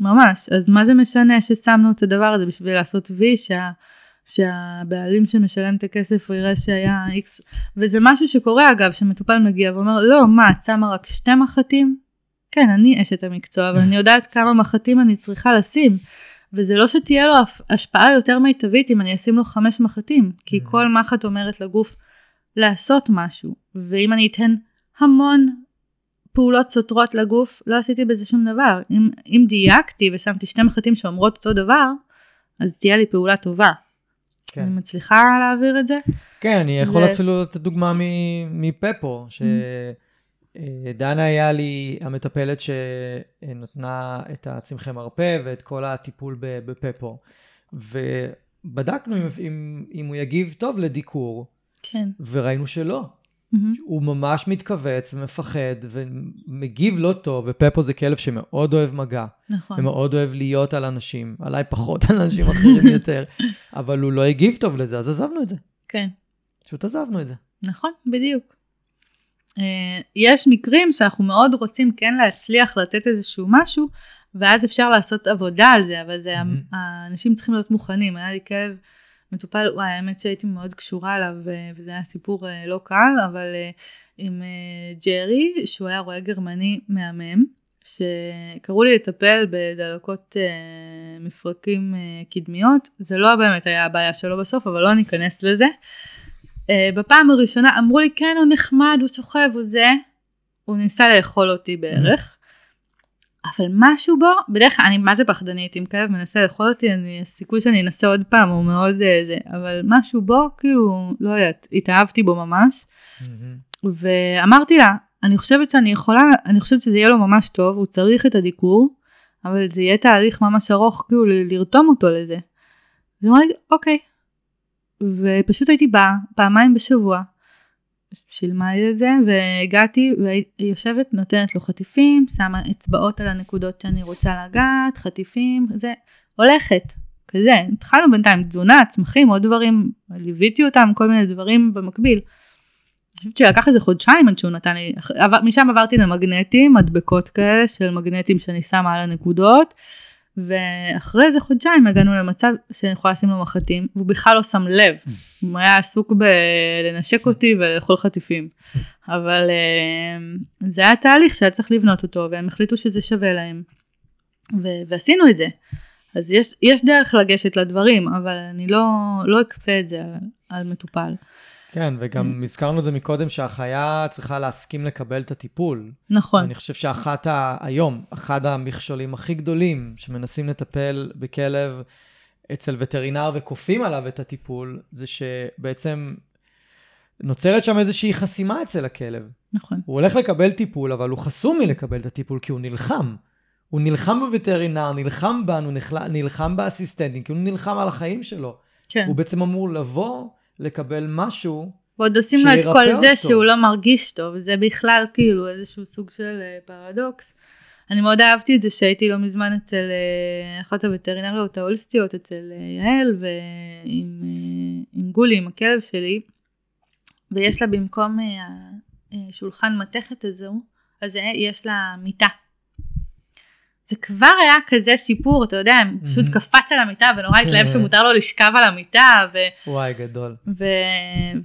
ממש. אז מה זה משנה ששמנו את הדבר הזה בשביל לעשות וי, שה, שהבעלים שמשלם את הכסף הוא יראה שהיה איקס, וזה משהו שקורה אגב, שמטופל מגיע ואומר, לא, מה, את שמה רק שתי מחטים? כן, אני אשת המקצוע, אבל אני יודעת כמה מחטים אני צריכה לשים. וזה לא שתהיה לו השפעה יותר מיטבית אם אני אשים לו חמש מחטים, כי mm. כל מחט אומרת לגוף לעשות משהו, ואם אני אתן המון פעולות סותרות לגוף, לא עשיתי בזה שום דבר. אם, אם דייקתי ושמתי שתי מחטים שאומרות אותו דבר, אז תהיה לי פעולה טובה. כן. אני מצליחה להעביר את זה. כן, אני יכול ו- אפילו לתת דוגמה מפפו, שדנה היה לי המטפלת שנתנה את הצמחי מרפא ואת כל הטיפול בפפו. ובדקנו אם, אם, אם הוא יגיב טוב לדיקור, כן. וראינו שלא. מהמם. הוא ממש מתכווץ ומפחד ומגיב לא טוב, ופפו זה כלב שמאוד אוהב מגע, נכון. ומאוד אוהב להיות על אנשים, עליי פחות על אנשים אחרים יותר, אבל הוא לא הגיב טוב לזה, אז עזבנו את זה. כן. פשוט עזבנו את זה. נכון, בדיוק. אה, יש מקרים שאנחנו מאוד רוצים כן להצליח לתת איזשהו משהו, ואז אפשר לעשות עבודה על זה, אבל זה, מהמם. האנשים צריכים להיות מוכנים. היה לי כלב מטופל, וואי, האמת שהייתי מאוד קשורה אליו, וזה היה סיפור אה, לא קל, אבל אה, עם ג'רי, שהוא היה רועה גרמני מהמם, שקראו לי לטפל בדלקות מפרקים קדמיות, זה לא באמת היה הבעיה שלו בסוף, אבל לא ניכנס לזה. Uh, בפעם הראשונה אמרו לי כן הוא נחמד הוא שוכב הוא זה. הוא ניסה לאכול אותי בערך. אבל משהו בו בדרך כלל אני מה זה פחדנית אם כלב מנסה לאכול אותי אני הסיכוי שאני אנסה עוד פעם הוא מאוד uh, זה אבל משהו בו כאילו לא יודעת התאהבתי בו ממש. ואמרתי לה אני חושבת שאני יכולה אני חושבת שזה יהיה לו ממש טוב הוא צריך את הדיקור אבל זה יהיה תהליך ממש ארוך כאילו לרתום אותו לזה. אז לי אוקיי ופשוט הייתי באה פעמיים בשבוע, שילמה לי את זה, והגעתי והיא יושבת נותנת לו חטיפים, שמה אצבעות על הנקודות שאני רוצה לגעת, חטיפים, זה, הולכת, כזה, התחלנו בינתיים תזונה, צמחים, עוד דברים, ליוויתי אותם, כל מיני דברים במקביל. אני חושבת שלקח איזה חודשיים עד שהוא נתן לי, משם עברתי למגנטים, מדבקות כאלה של מגנטים שאני שמה על הנקודות, ואחרי איזה חודשיים הגענו למצב שאני יכולה לשים לו מחטים, והוא בכלל לא שם לב. הוא היה עסוק בלנשק אותי ולאכול חטיפים. אבל אה, זה היה תהליך שהיה צריך לבנות אותו, והם החליטו שזה שווה להם. ו- ועשינו את זה. אז יש, יש דרך לגשת לדברים, אבל אני לא, לא אכפה את זה על, על מטופל. כן, וגם הזכרנו את זה מקודם, שהחיה צריכה להסכים לקבל את הטיפול. נכון, אני חושב שאחת ה... היום, אחד המכשולים הכי גדולים שמנסים לטפל בכלב אצל וטרינר וכופים עליו את הטיפול, זה שבעצם נוצרת שם איזושהי חסימה אצל הכלב. נכון, הוא הולך לקבל טיפול, אבל הוא חסום מלקבל את הטיפול כי הוא נלחם. הוא נלחם בווטרינר, נלחם בנו, נלחם, נלחם באסיסטנטים, כי הוא נלחם על החיים שלו. כן. הוא בעצם אמור לבוא, לקבל משהו, ועוד עושים לו את כל זה אותו. שהוא לא מרגיש טוב, זה בכלל כאילו איזשהו סוג של אה, פרדוקס. אני מאוד אהבתי את זה שהייתי לא מזמן אצל אה, אחת הווטרינריות ההוליסטיות, אצל אה, יעל ועם עם גולי, עם הכלב שלי, ויש לה במקום השולחן מתכת הזו, הזה יש לה מיטה. זה כבר היה כזה שיפור, אתה יודע, הוא פשוט מהמם. קפץ על המיטה ונורא התלהב כן. שמותר לו לשכב על המיטה, ו... וואי, גדול. ו...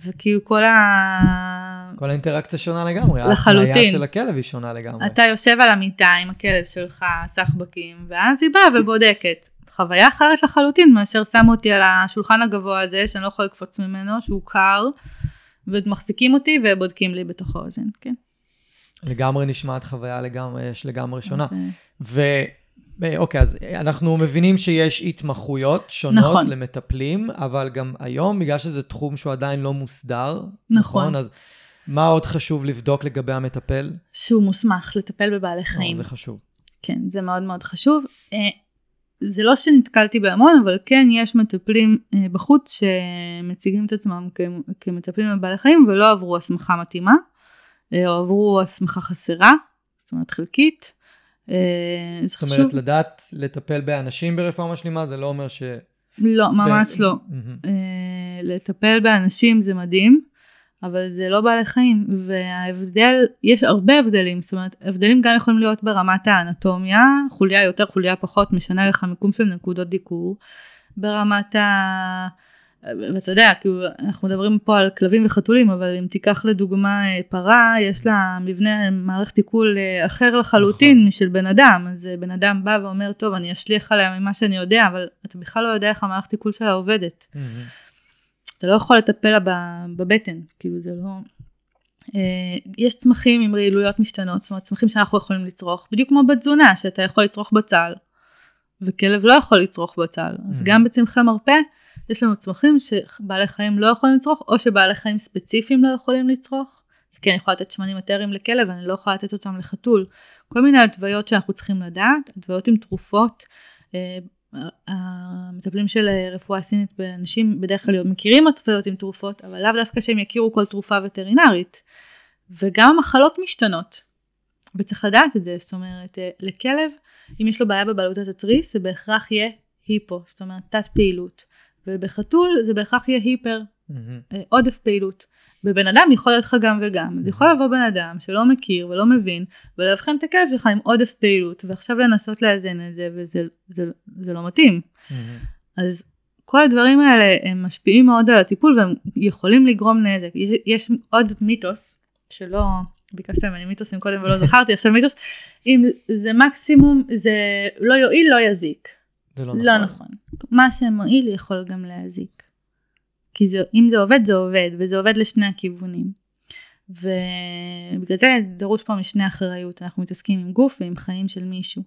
וכאילו כל ה... כל האינטראקציה שונה לגמרי. לחלוטין. ההפניה של הכלב היא שונה לגמרי. אתה יושב על המיטה עם הכלב שלך, סחבקים, ואז היא באה ובודקת. חוויה אחרת לחלוטין מאשר שמו אותי על השולחן הגבוה הזה, שאני לא יכולה לקפוץ ממנו, שהוא קר, ומחזיקים אותי ובודקים לי בתוך האוזן, כן. לגמרי נשמעת חוויה לגמרי, יש לגמרי שונה. אז, אה, אז אנחנו מבינים שיש התמחויות שונות נכון. למטפלים, אבל גם היום, בגלל שזה תחום שהוא עדיין לא מוסדר, נכון. אז מה עוד חשוב לבדוק לגבי המטפל? שהוא מוסמך לטפל בבעלי חיים. זה חשוב. כן, זה מאוד מאוד חשוב. אה, זה לא שנתקלתי בהמון, אבל כן יש מטפלים אה, בחוץ שמציגים את עצמם כמטפלים בבעלי חיים ולא עברו הסמכה מתאימה, אה, עברו הסמכה חסרה, זאת אומרת חלקית. אה, זאת חשוב. אומרת, לדעת לטפל באנשים ברפואה משלימה, זה לא אומר ש... לא, ממש לא. מהמם. אה, לטפל באנשים זה מדהים, אבל זה לא בעלי חיים, וההבדל, יש הרבה הבדלים, זאת אומרת, הבדלים גם יכולים להיות ברמת האנטומיה, חוליה יותר, חוליה פחות, משנה לך מיקום של נקודות דיקור, ברמת ה... ואתה יודע, כאילו, אנחנו מדברים פה על כלבים וחתולים, אבל אם תיקח לדוגמה אה, פרה, יש לה מבנה מערכת עיכול אה, אחר לחלוטין נכון. משל בן אדם, אז אה, בן אדם בא ואומר, טוב, אני אשליך עליה ממה שאני יודע, אבל אתה בכלל לא יודע איך המערכת עיכול שלה עובדת. מהמם. אתה לא יכול לטפל לה בבטן, כאילו זה לא... יש צמחים עם רעילויות משתנות, זאת אומרת צמחים שאנחנו יכולים לצרוך, בדיוק כמו בתזונה, שאתה יכול לצרוך בצל, וכלב לא יכול לצרוך בצל. אז Mhm. גם בצמחי מרפא, יש לנו צמחים שבעלי חיים לא יכולים לצרוך, או שבעלי חיים ספציפיים לא יכולים לצרוך. כן, אני יכולה לתת שמנים אתריים לכלב, אני לא יכולה לתת אותם לחתול. כל מיני התוויות שאנחנו צריכים לדעת, התוויות עם תרופות. אה, המטפלים של אה, רפואה סינית באנשים בדרך כלל מכירים התוויות עם תרופות, אבל לאו דווקא שהם יכירו כל תרופה וטרינרית. וגם המחלות משתנות, וצריך לדעת את זה, זאת אומרת, אה, לכלב, אם יש לו בעיה בבעלות התתריס, זה בהכרח יהיה היפו, זאת אומרת תת פעילות, ובחתול זה בהכרח יהיה היפר. אה, עודף פעילות. בבן אדם יכול להיות לך גם וגם, אז יכול לבוא בן אדם שלא מכיר ולא מבין, ולאבחן את הכלב שלך עם עודף פעילות, ועכשיו לנסות לאזן את זה, וזה זה, זה לא מתאים. מהמם. אז כל הדברים האלה הם משפיעים מאוד על הטיפול והם יכולים לגרום נזק. יש, יש עוד מיתוס שלא, ביקשת ממני מיתוסים קודם ולא זכרתי, עכשיו מיתוס, אם זה מקסימום, זה לא יועיל, לא יזיק. זה לא לא נכון. נכון. מה שמועיל יכול גם להזיק. כי זה, אם זה עובד, זה עובד, וזה עובד לשני הכיוונים. ובגלל זה דרוש פה משנה אחריות, אנחנו מתעסקים עם גוף ועם חיים של מישהו.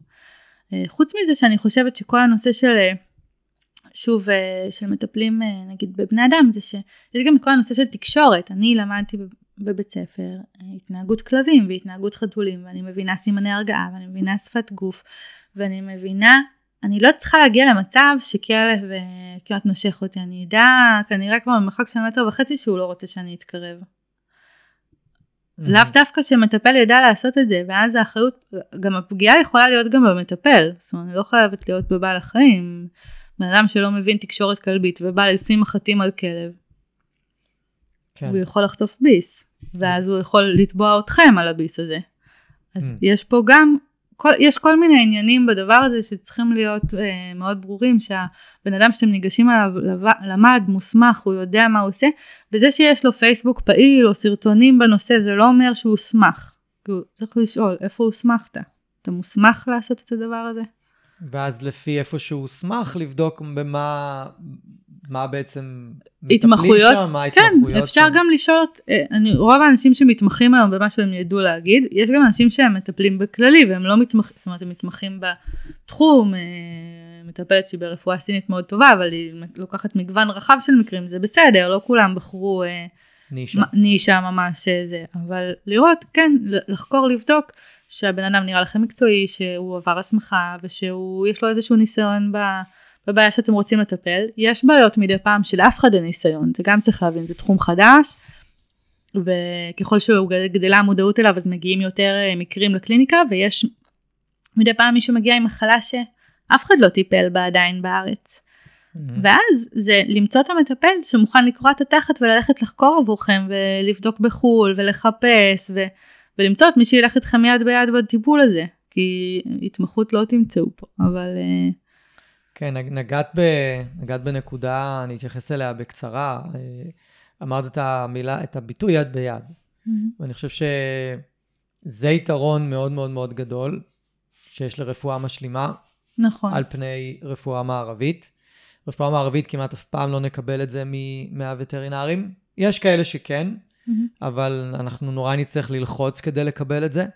אה, חוץ מזה שאני חושבת שכל הנושא של, אה, שוב, אה, של מטפלים נגיד בבני אדם, זה שיש גם כל הנושא של תקשורת. אני למדתי בבית ספר אה, התנהגות כלבים והתנהגות חתולים, ואני מבינה סימני הרגעה, ואני מבינה שפת גוף, ואני מבינה אני לא צריכה להגיע למצב שכלב אה, כמעט נושך אותי, אני אדע כנראה כבר במרחק של מטר וחצי שהוא לא רוצה שאני אתקרב. לאו דווקא שמטפל ידע לעשות את זה, ואז האחריות, גם הפגיעה יכולה להיות גם במטפל, זאת אומרת, אני לא חייבת להיות בבעל החיים. בן אדם שלא מבין תקשורת כלבית ובא לשים מחטים על כלב, כן. הוא יכול לחטוף ביס, ואז הוא יכול לתבוע אתכם על הביס הזה. אז Mm. יש פה גם, כל, יש כל מיני עניינים בדבר הזה שצריכים להיות אה, מאוד ברורים, שהבן אדם שאתם ניגשים אליו למד, מוסמך, הוא יודע מה הוא עושה, וזה שיש לו פייסבוק פעיל או סרטונים בנושא, זה לא אומר שהוא הוסמך. כאילו, צריך לשאול, איפה הוסמכת? אתה מוסמך לעשות את הדבר הזה? ואז לפי איפה שהוא הוסמך לבדוק במה מה בעצם התמחויות, שם, מה כן, ההתמחויות אפשר שם. גם לשאול, אה, אני, רוב האנשים שמתמחים היום במה שהם ידעו להגיד, יש גם אנשים שהם מטפלים בכללי והם לא מתמחים, זאת אומרת הם מתמחים בתחום, אה, מטפלת שהיא ברפואה סינית מאוד טובה, אבל היא לוקחת מגוון רחב של מקרים, זה בסדר, לא כולם בחרו אה, נישה. נישה ממש זה, אבל לראות, כן, לחקור, לבדוק שהבן אדם נראה לכם מקצועי, שהוא עבר הסמכה ושהוא, יש לו איזשהו ניסיון ב... בבעיה שאתם רוצים לטפל. יש בעיות מדי פעם שלאף אחד אין ניסיון, זה גם צריך להבין, זה תחום חדש, וככל שגדלה המודעות אליו אז מגיעים יותר אה, מקרים לקליניקה, ויש מדי פעם מישהו מגיע עם מחלה שאף אחד לא טיפל בה עדיין בארץ. ואז זה למצוא את המטפל שמוכן לקרוע את התחת וללכת לחקור עבורכם ולבדוק בחו"ל ולחפש ו... ולמצוא את מי שילך איתכם יד ביד בטיפול הזה. כי התמחות לא תמצאו פה, אבל אה, כן, נג- נגעת, ב, נגעת בנקודה, אני אתייחס אליה בקצרה. אה, אמרת את המילה, את הביטוי יד ביד. ואני חושב שזה יתרון מאוד מאוד מאוד גדול שיש לרפואה משלימה נכון. על פני רפואה מערבית. רפואה מערבית כמעט אף פעם לא נקבל את זה מהווטרינרים. יש כאלה שכן, מהמם. אבל אנחנו נורא נצטרך ללחוץ כדי לקבל את זה.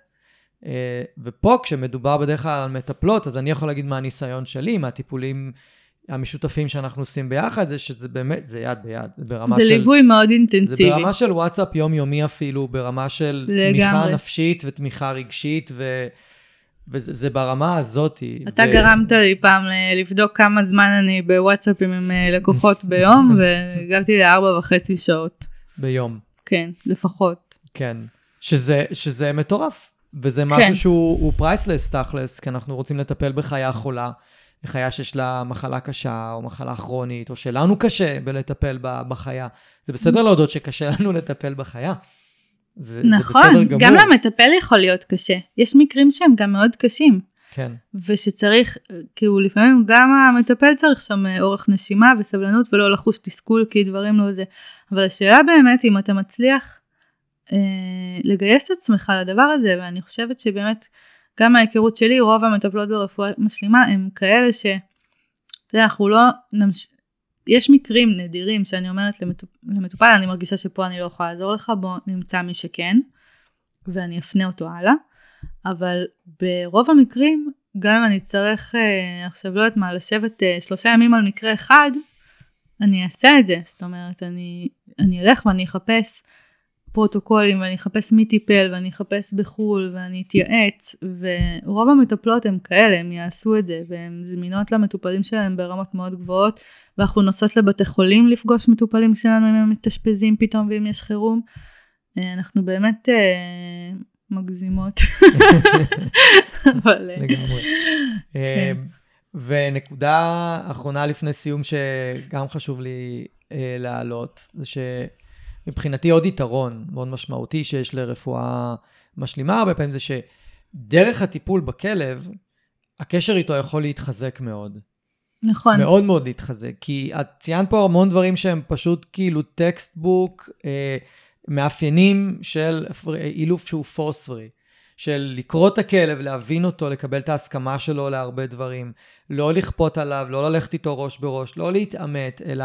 אה, ופה כשמדובר בדרך כלל על מטפלות, אז אני יכול להגיד מהניסיון שלי, מהטיפולים המשותפים שאנחנו עושים ביחד, זה שזה באמת, זה יד ביד. זה ברמה זה של... ליווי מאוד זה אינטנסיבי. ברמה של וואטסאפ יומיומי אפילו, ברמה של לגמרי. תמיכה נפשית ותמיכה רגשית, ו... וזה זה ברמה הזאתי. אתה ו... גרמת לי פעם ל- לבדוק כמה זמן אני בוואטסאפים עם אה, לקוחות ביום, והגעתי לארבע וחצי שעות. ביום, כן, לפחות. כן. שזה, שזה מטורף. וזה משהו כן. שהוא פרייסלס תכלס, כי אנחנו רוצים לטפל בחיה חולה, בחיה שיש לה מחלה קשה, או מחלה כרונית, או שלנו קשה בלטפל בחיה. זה בסדר להודות שקשה לנו לטפל בחיה. זה, נכון, זה בסדר גמור. גם למטפל יכול להיות קשה. יש מקרים שהם גם מאוד קשים. כן, ושצריך, כאילו לפעמים גם המטפל צריך שם אה, אורך נשימה וסבלנות ולא לחוש תסכול כי דברים לא זה. אבל השאלה באמת אם אתה מצליח לגייס את עצמך לדבר הזה, ואני חושבת שבאמת גם מההיכרות שלי רוב המטפלות ברפואה משלימה הם כאלה ש... אתה יודע, אנחנו לא נמש... יש מקרים נדירים שאני אומרת למטופ... למטופל, אני מרגישה שפה אני לא יכולה לעזור לך, בוא נמצא מי שכן, ואני אפנה אותו הלאה. אבל ברוב המקרים גם אם אני אצטרך אה, עכשיו, לא יודעת מה, לשבת אה, שלושה ימים על מקרה אחד, אני אעשה את זה. זאת אומרת, אני, אני אלך ואני אחפש פרוטוקולים, ואני אחפש מי טיפל, ואני אחפש בחו"ל, ואני אתייעץ, ורוב המטפלות הם כאלה, הם יעשו את זה, והן זמינות למטופלים שלהם ברמות מאוד גבוהות, ואנחנו נוסעות לבתי חולים לפגוש מטופלים שלנו אם הם מתאשפזים פתאום ואם יש חירום. אה, אנחנו באמת אה, מגזימות. אבל... אה, לגמרי. כן. ונקודה אחרונה לפני סיום שגם חשוב לי להעלות, זה שמבחינתי עוד יתרון מאוד משמעותי שיש לרפואה משלימה הרבה פעמים זה שדרך הטיפול בכלב, הקשר איתו יכול להתחזק מאוד. נכון. מאוד מאוד להתחזק, כי את ציינת פה המון דברים שהם פשוט כאילו textbook, אה, מאפיינים של אילוף שהוא פורסרי, של לקרוא את הכלב, להבין אותו, לקבל את ההסכמה שלו להרבה דברים, לא לכפות עליו, לא ללכת איתו ראש בראש, לא להתעמת, אלא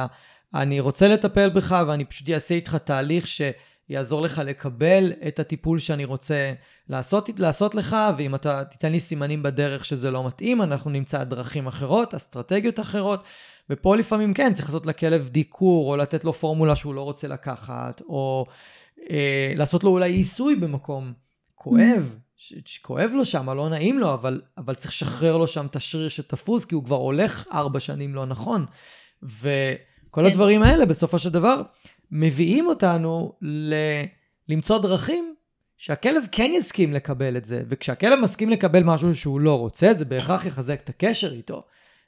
אני רוצה לטפל בך ואני פשוט אעשה איתך תהליך שיעזור לך לקבל את הטיפול שאני רוצה לעשות, לעשות לך, ואם אתה תיתן לי סימנים בדרך שזה לא מתאים, אנחנו נמצא דרכים אחרות, אסטרטגיות אחרות. ופה לפעמים כן, צריך לעשות לכלב דיקור, או לתת לו פורמולה שהוא לא רוצה לקחת, או אה, לעשות לו אולי עיסוי במקום כואב, שכואב לו שם, לא נעים לו, אבל, אבל צריך לשחרר לו שם את השריר שתפוס, כי הוא כבר הולך ארבע שנים לא נכון. וכל כן. הדברים האלה, בסופו של דבר, מביאים אותנו ל... למצוא דרכים שהכלב כן יסכים לקבל את זה, וכשהכלב מסכים לקבל משהו שהוא לא רוצה, זה בהכרח יחזק את הקשר איתו.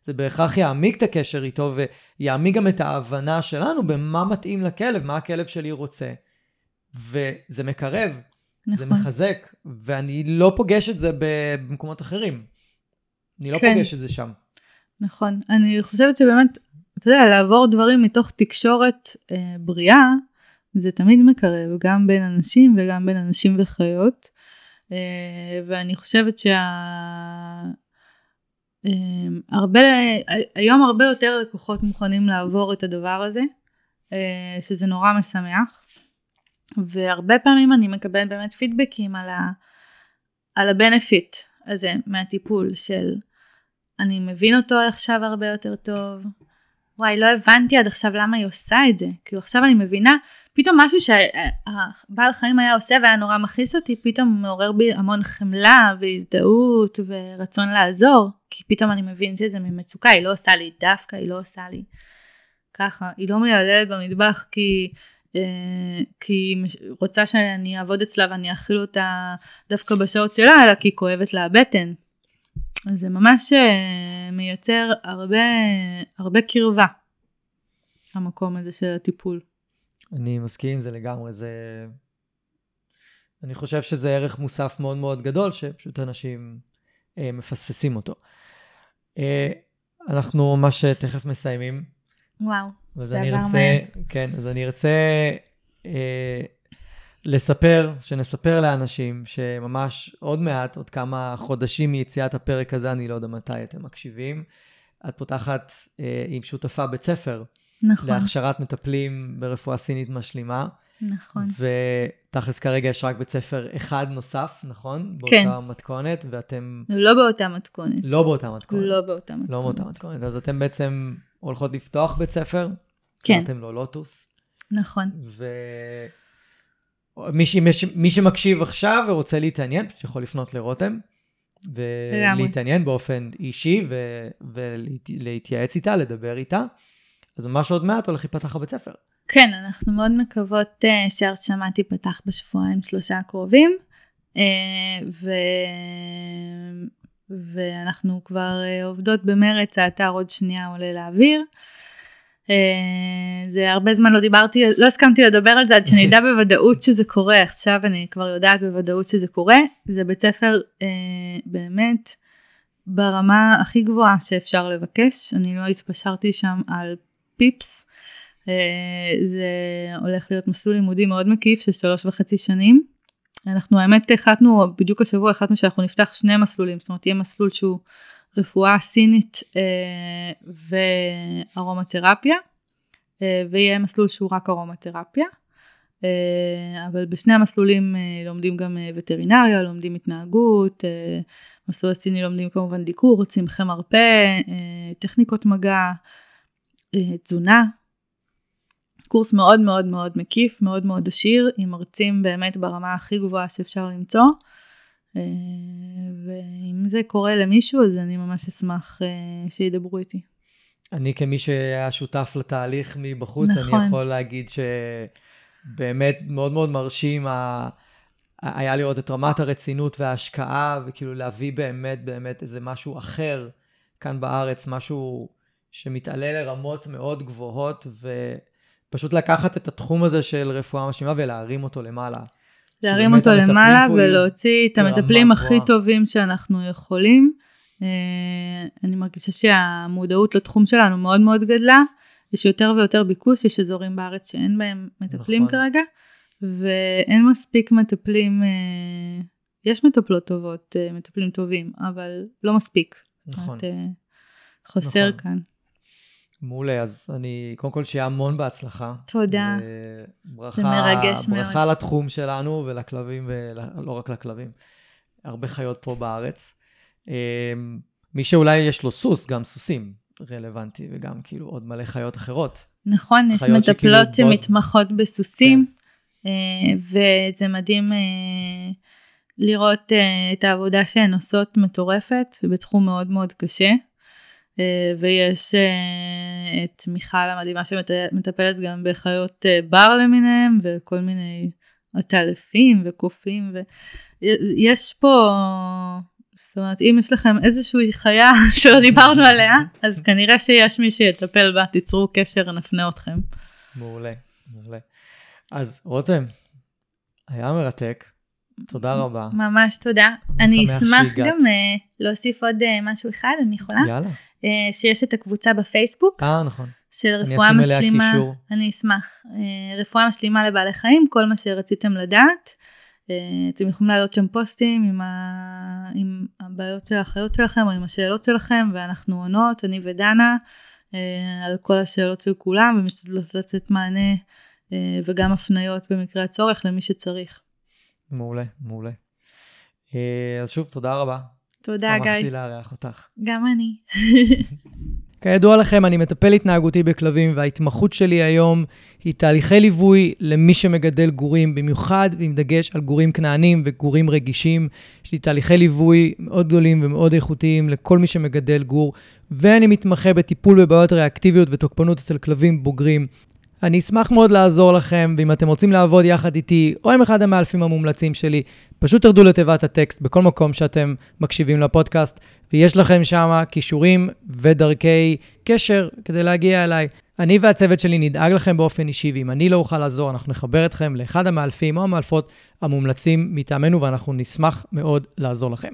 זה בהכרח יעמיק את הקשר איתו ויעמיק גם את ההבנה שלנו במה מתאים לכלב, מה הכלב שלי רוצה. וזה מקרב, נכון. זה מחזק, ואני לא פוגש את זה במקומות אחרים. אני לא כן. פוגש את זה שם. נכון. אני חושבת שבאמת, אתה יודע, לעבור דברים מתוך תקשורת אה, בריאה, זה תמיד מקרב, גם בין אנשים וגם בין אנשים וחיות. אה, ואני חושבת שה... אה, הרבה, היום הרבה יותר לקוחות מוכנים לעבור את הדבר הזה, אה, שזה נורא משמח. והרבה פעמים אני מקבלת באמת פידבקים על, ה, על הבנפיט הזה מהטיפול של אני מבין אותו עכשיו הרבה יותר טוב, וואי לא הבנתי עד עכשיו למה היא עושה את זה, כאילו עכשיו אני מבינה, פתאום משהו שהבעל חיים היה עושה והיה נורא מכעיס אותי, פתאום מעורר בי המון חמלה והזדהות ורצון לעזור, כי פתאום אני מבין שזה ממצוקה, היא לא עושה לי דווקא, היא לא עושה לי ככה, היא לא מיילדת במטבח כי אה, כי היא רוצה שאני אעבוד אצלה ואני אאכיל אותה דווקא בשעות שלה, אלא כי היא כואבת לה הבטן. זה ממש אה, מייצר הרבה, הרבה קרבה, המקום הזה של הטיפול. אני מסכים עם זה לגמרי, זה... אני חושב שזה ערך מוסף מאוד מאוד גדול, שפשוט אנשים אה, מפספסים אותו. אה, אנחנו ממש אה, תכף מסיימים. וואו, זה עבר מהר. כן, אז אני ארצה אה, לספר, שנספר לאנשים שממש עוד מעט, עוד כמה חודשים מיציאת הפרק הזה, אני לא יודע מתי אתם מקשיבים, את פותחת אה, עם שותפה בית ספר נכון, להכשרת מטפלים ברפואה סינית משלימה, נכון. ותכלס כרגע יש רק בית ספר אחד נוסף, נכון? כן. באותה מתכונת, ואתם לא באותה מתכונת. לא באותה מתכונת. לא באותה מתכונת. לא באותה מתכונת. אז אתם בעצם הולכות לפתוח בית ספר, כן, אתם לא לוטוס. נכון. ש... מי ש- מי שמקשיב עכשיו ורוצה להתעניין, פשוט יכול לפנות לרותם. ולהתעניין באופן אישי ו... ולהתייעץ איתה, לדבר איתה. אז ממש עוד מעט הולך להיפתח הבית ספר. כן, אנחנו מאוד מקוות uh, שהרשמה תיפתח בשבועיים שלושה הקרובים, uh, ו... ואנחנו כבר uh, עובדות במרץ, האתר עוד שנייה עולה לאוויר. Uh, זה הרבה זמן לא דיברתי, לא הסכמתי לדבר על זה עד שאני אדע בוודאות שזה קורה, עכשיו אני כבר יודעת בוודאות שזה קורה, זה בית ספר uh, באמת ברמה הכי גבוהה שאפשר לבקש, אני לא התפשרתי שם על פיפס. אה, זה הולך להיות מסלול לימודי מאוד מקיף של שלוש וחצי שנים. אנחנו האמת החלטנו, בדיוק השבוע החלטנו שאנחנו נפתח שני מסלולים, זאת אומרת יהיה מסלול שהוא רפואה סינית אה, וארומתרפיה, אה, ויהיה מסלול שהוא רק ארומתרפיה. אבל בשני המסלולים לומדים גם וטרינריה, לומדים התנהגות, מסלול הסיני לומדים כמובן דיקור, צמחי מרפא, טכניקות מגע, תזונה. קורס מאוד מאוד מאוד מקיף, מאוד מאוד עשיר, עם מרצים באמת ברמה הכי גבוהה שאפשר למצוא. ואם זה קורה למישהו, אז אני ממש אשמח שידברו איתי. אני כמי שהיה שותף לתהליך מבחוץ, נכון. אני יכול להגיד שבאמת מאוד מאוד מרשים ה... היה לראות את רמת הרצינות וההשקעה, וכאילו להביא באמת באמת איזה משהו אחר כאן בארץ, משהו שמתעלה לרמות מאוד גבוהות, ופשוט לקחת את התחום הזה של רפואה משלימה ולהרים אותו למעלה. להרים אותו למעלה ולהוציא את המטפלים הכי טובים שאנחנו יכולים. אה, אני מרגישה שהמודעות לתחום שלנו מאוד מאוד גדלה, יש יותר ויותר ביקוש, יש אזורים בארץ שאין בהם מטפלים נכון. כרגע, ואין מספיק מטפלים, אה, יש מטפלות טובות, אה, מטפלים טובים, אבל לא מספיק. נכון. זאת חסר נכון. כאן. מעולה, אז אני, קודם כל שיהיה המון בהצלחה. תודה. ברכה, זה מרגש מאוד. ברכה לתחום שלנו ולכלבים, ולא רק לכלבים. הרבה חיות פה בארץ. אמ, מי שאולי יש לו סוס, גם סוסים רלוונטי, וגם כאילו עוד מלא חיות אחרות. נכון, יש מטפלות שמתמחות בוד... בסוסים, כן. אה, וזה מדהים אה, לראות אה, את העבודה שהן עושות מטורפת, בתחום מאוד מאוד קשה. ויש את מיכל המדהימה שמטפלת גם בחיות בר למיניהם, וכל מיני עטלפים וקופים, ויש פה זאת אומרת, אם יש לכם איזושהי חיה שלא דיברנו עליה, אז כנראה שיש מי שיטפל בה, תיצרו קשר, נפנה אתכם. מעולה, מעולה. אז רותם, היה מרתק, תודה רבה. ממש תודה. אני אשמח גם uh, להוסיף עוד uh, משהו אחד, אני יכולה? יאללה. Uh, שיש את הקבוצה בפייסבוק. אה, נכון. של רפואה משלימה. אני אני אשמח. Uh, רפואה משלימה לבעלי חיים, כל מה שרציתם לדעת. אה, אתם יכולים להעלות שם פוסטים עם, ה... עם הבעיות של האחיות שלכם או עם השאלות שלכם ואנחנו עונות, אני ודנה, אה, על כל השאלות של כולם ומשתדלות לתת מענה אה, וגם הפניות במקרה הצורך למי שצריך. מעולה, מעולה. אז שוב, תודה רבה. תודה, גיא. שמחתי לארח אותך. גם אני. כידוע לכם, אני מטפל התנהגותי בכלבים, וההתמחות שלי היום היא תהליכי ליווי למי שמגדל גורים, במיוחד עם דגש על גורים כנענים וגורים רגישים. יש לי תהליכי ליווי מאוד גדולים ומאוד איכותיים לכל מי שמגדל גור, ואני מתמחה בטיפול בבעיות ריאקטיביות ותוקפנות אצל כלבים בוגרים. אני אשמח מאוד לעזור לכם, ואם אתם רוצים לעבוד יחד איתי, או עם אחד המאלפים המומלצים שלי, פשוט תרדו לתיבת הטקסט בכל מקום שאתם מקשיבים לפודקאסט, ויש לכם שם כישורים ודרכי קשר כדי להגיע אליי. אני והצוות שלי נדאג לכם באופן אישי, ואם אני לא אוכל לעזור, אנחנו נחבר אתכם לאחד המאלפים או המאלפות המומלצים מטעמנו, ואנחנו נשמח מאוד לעזור לכם.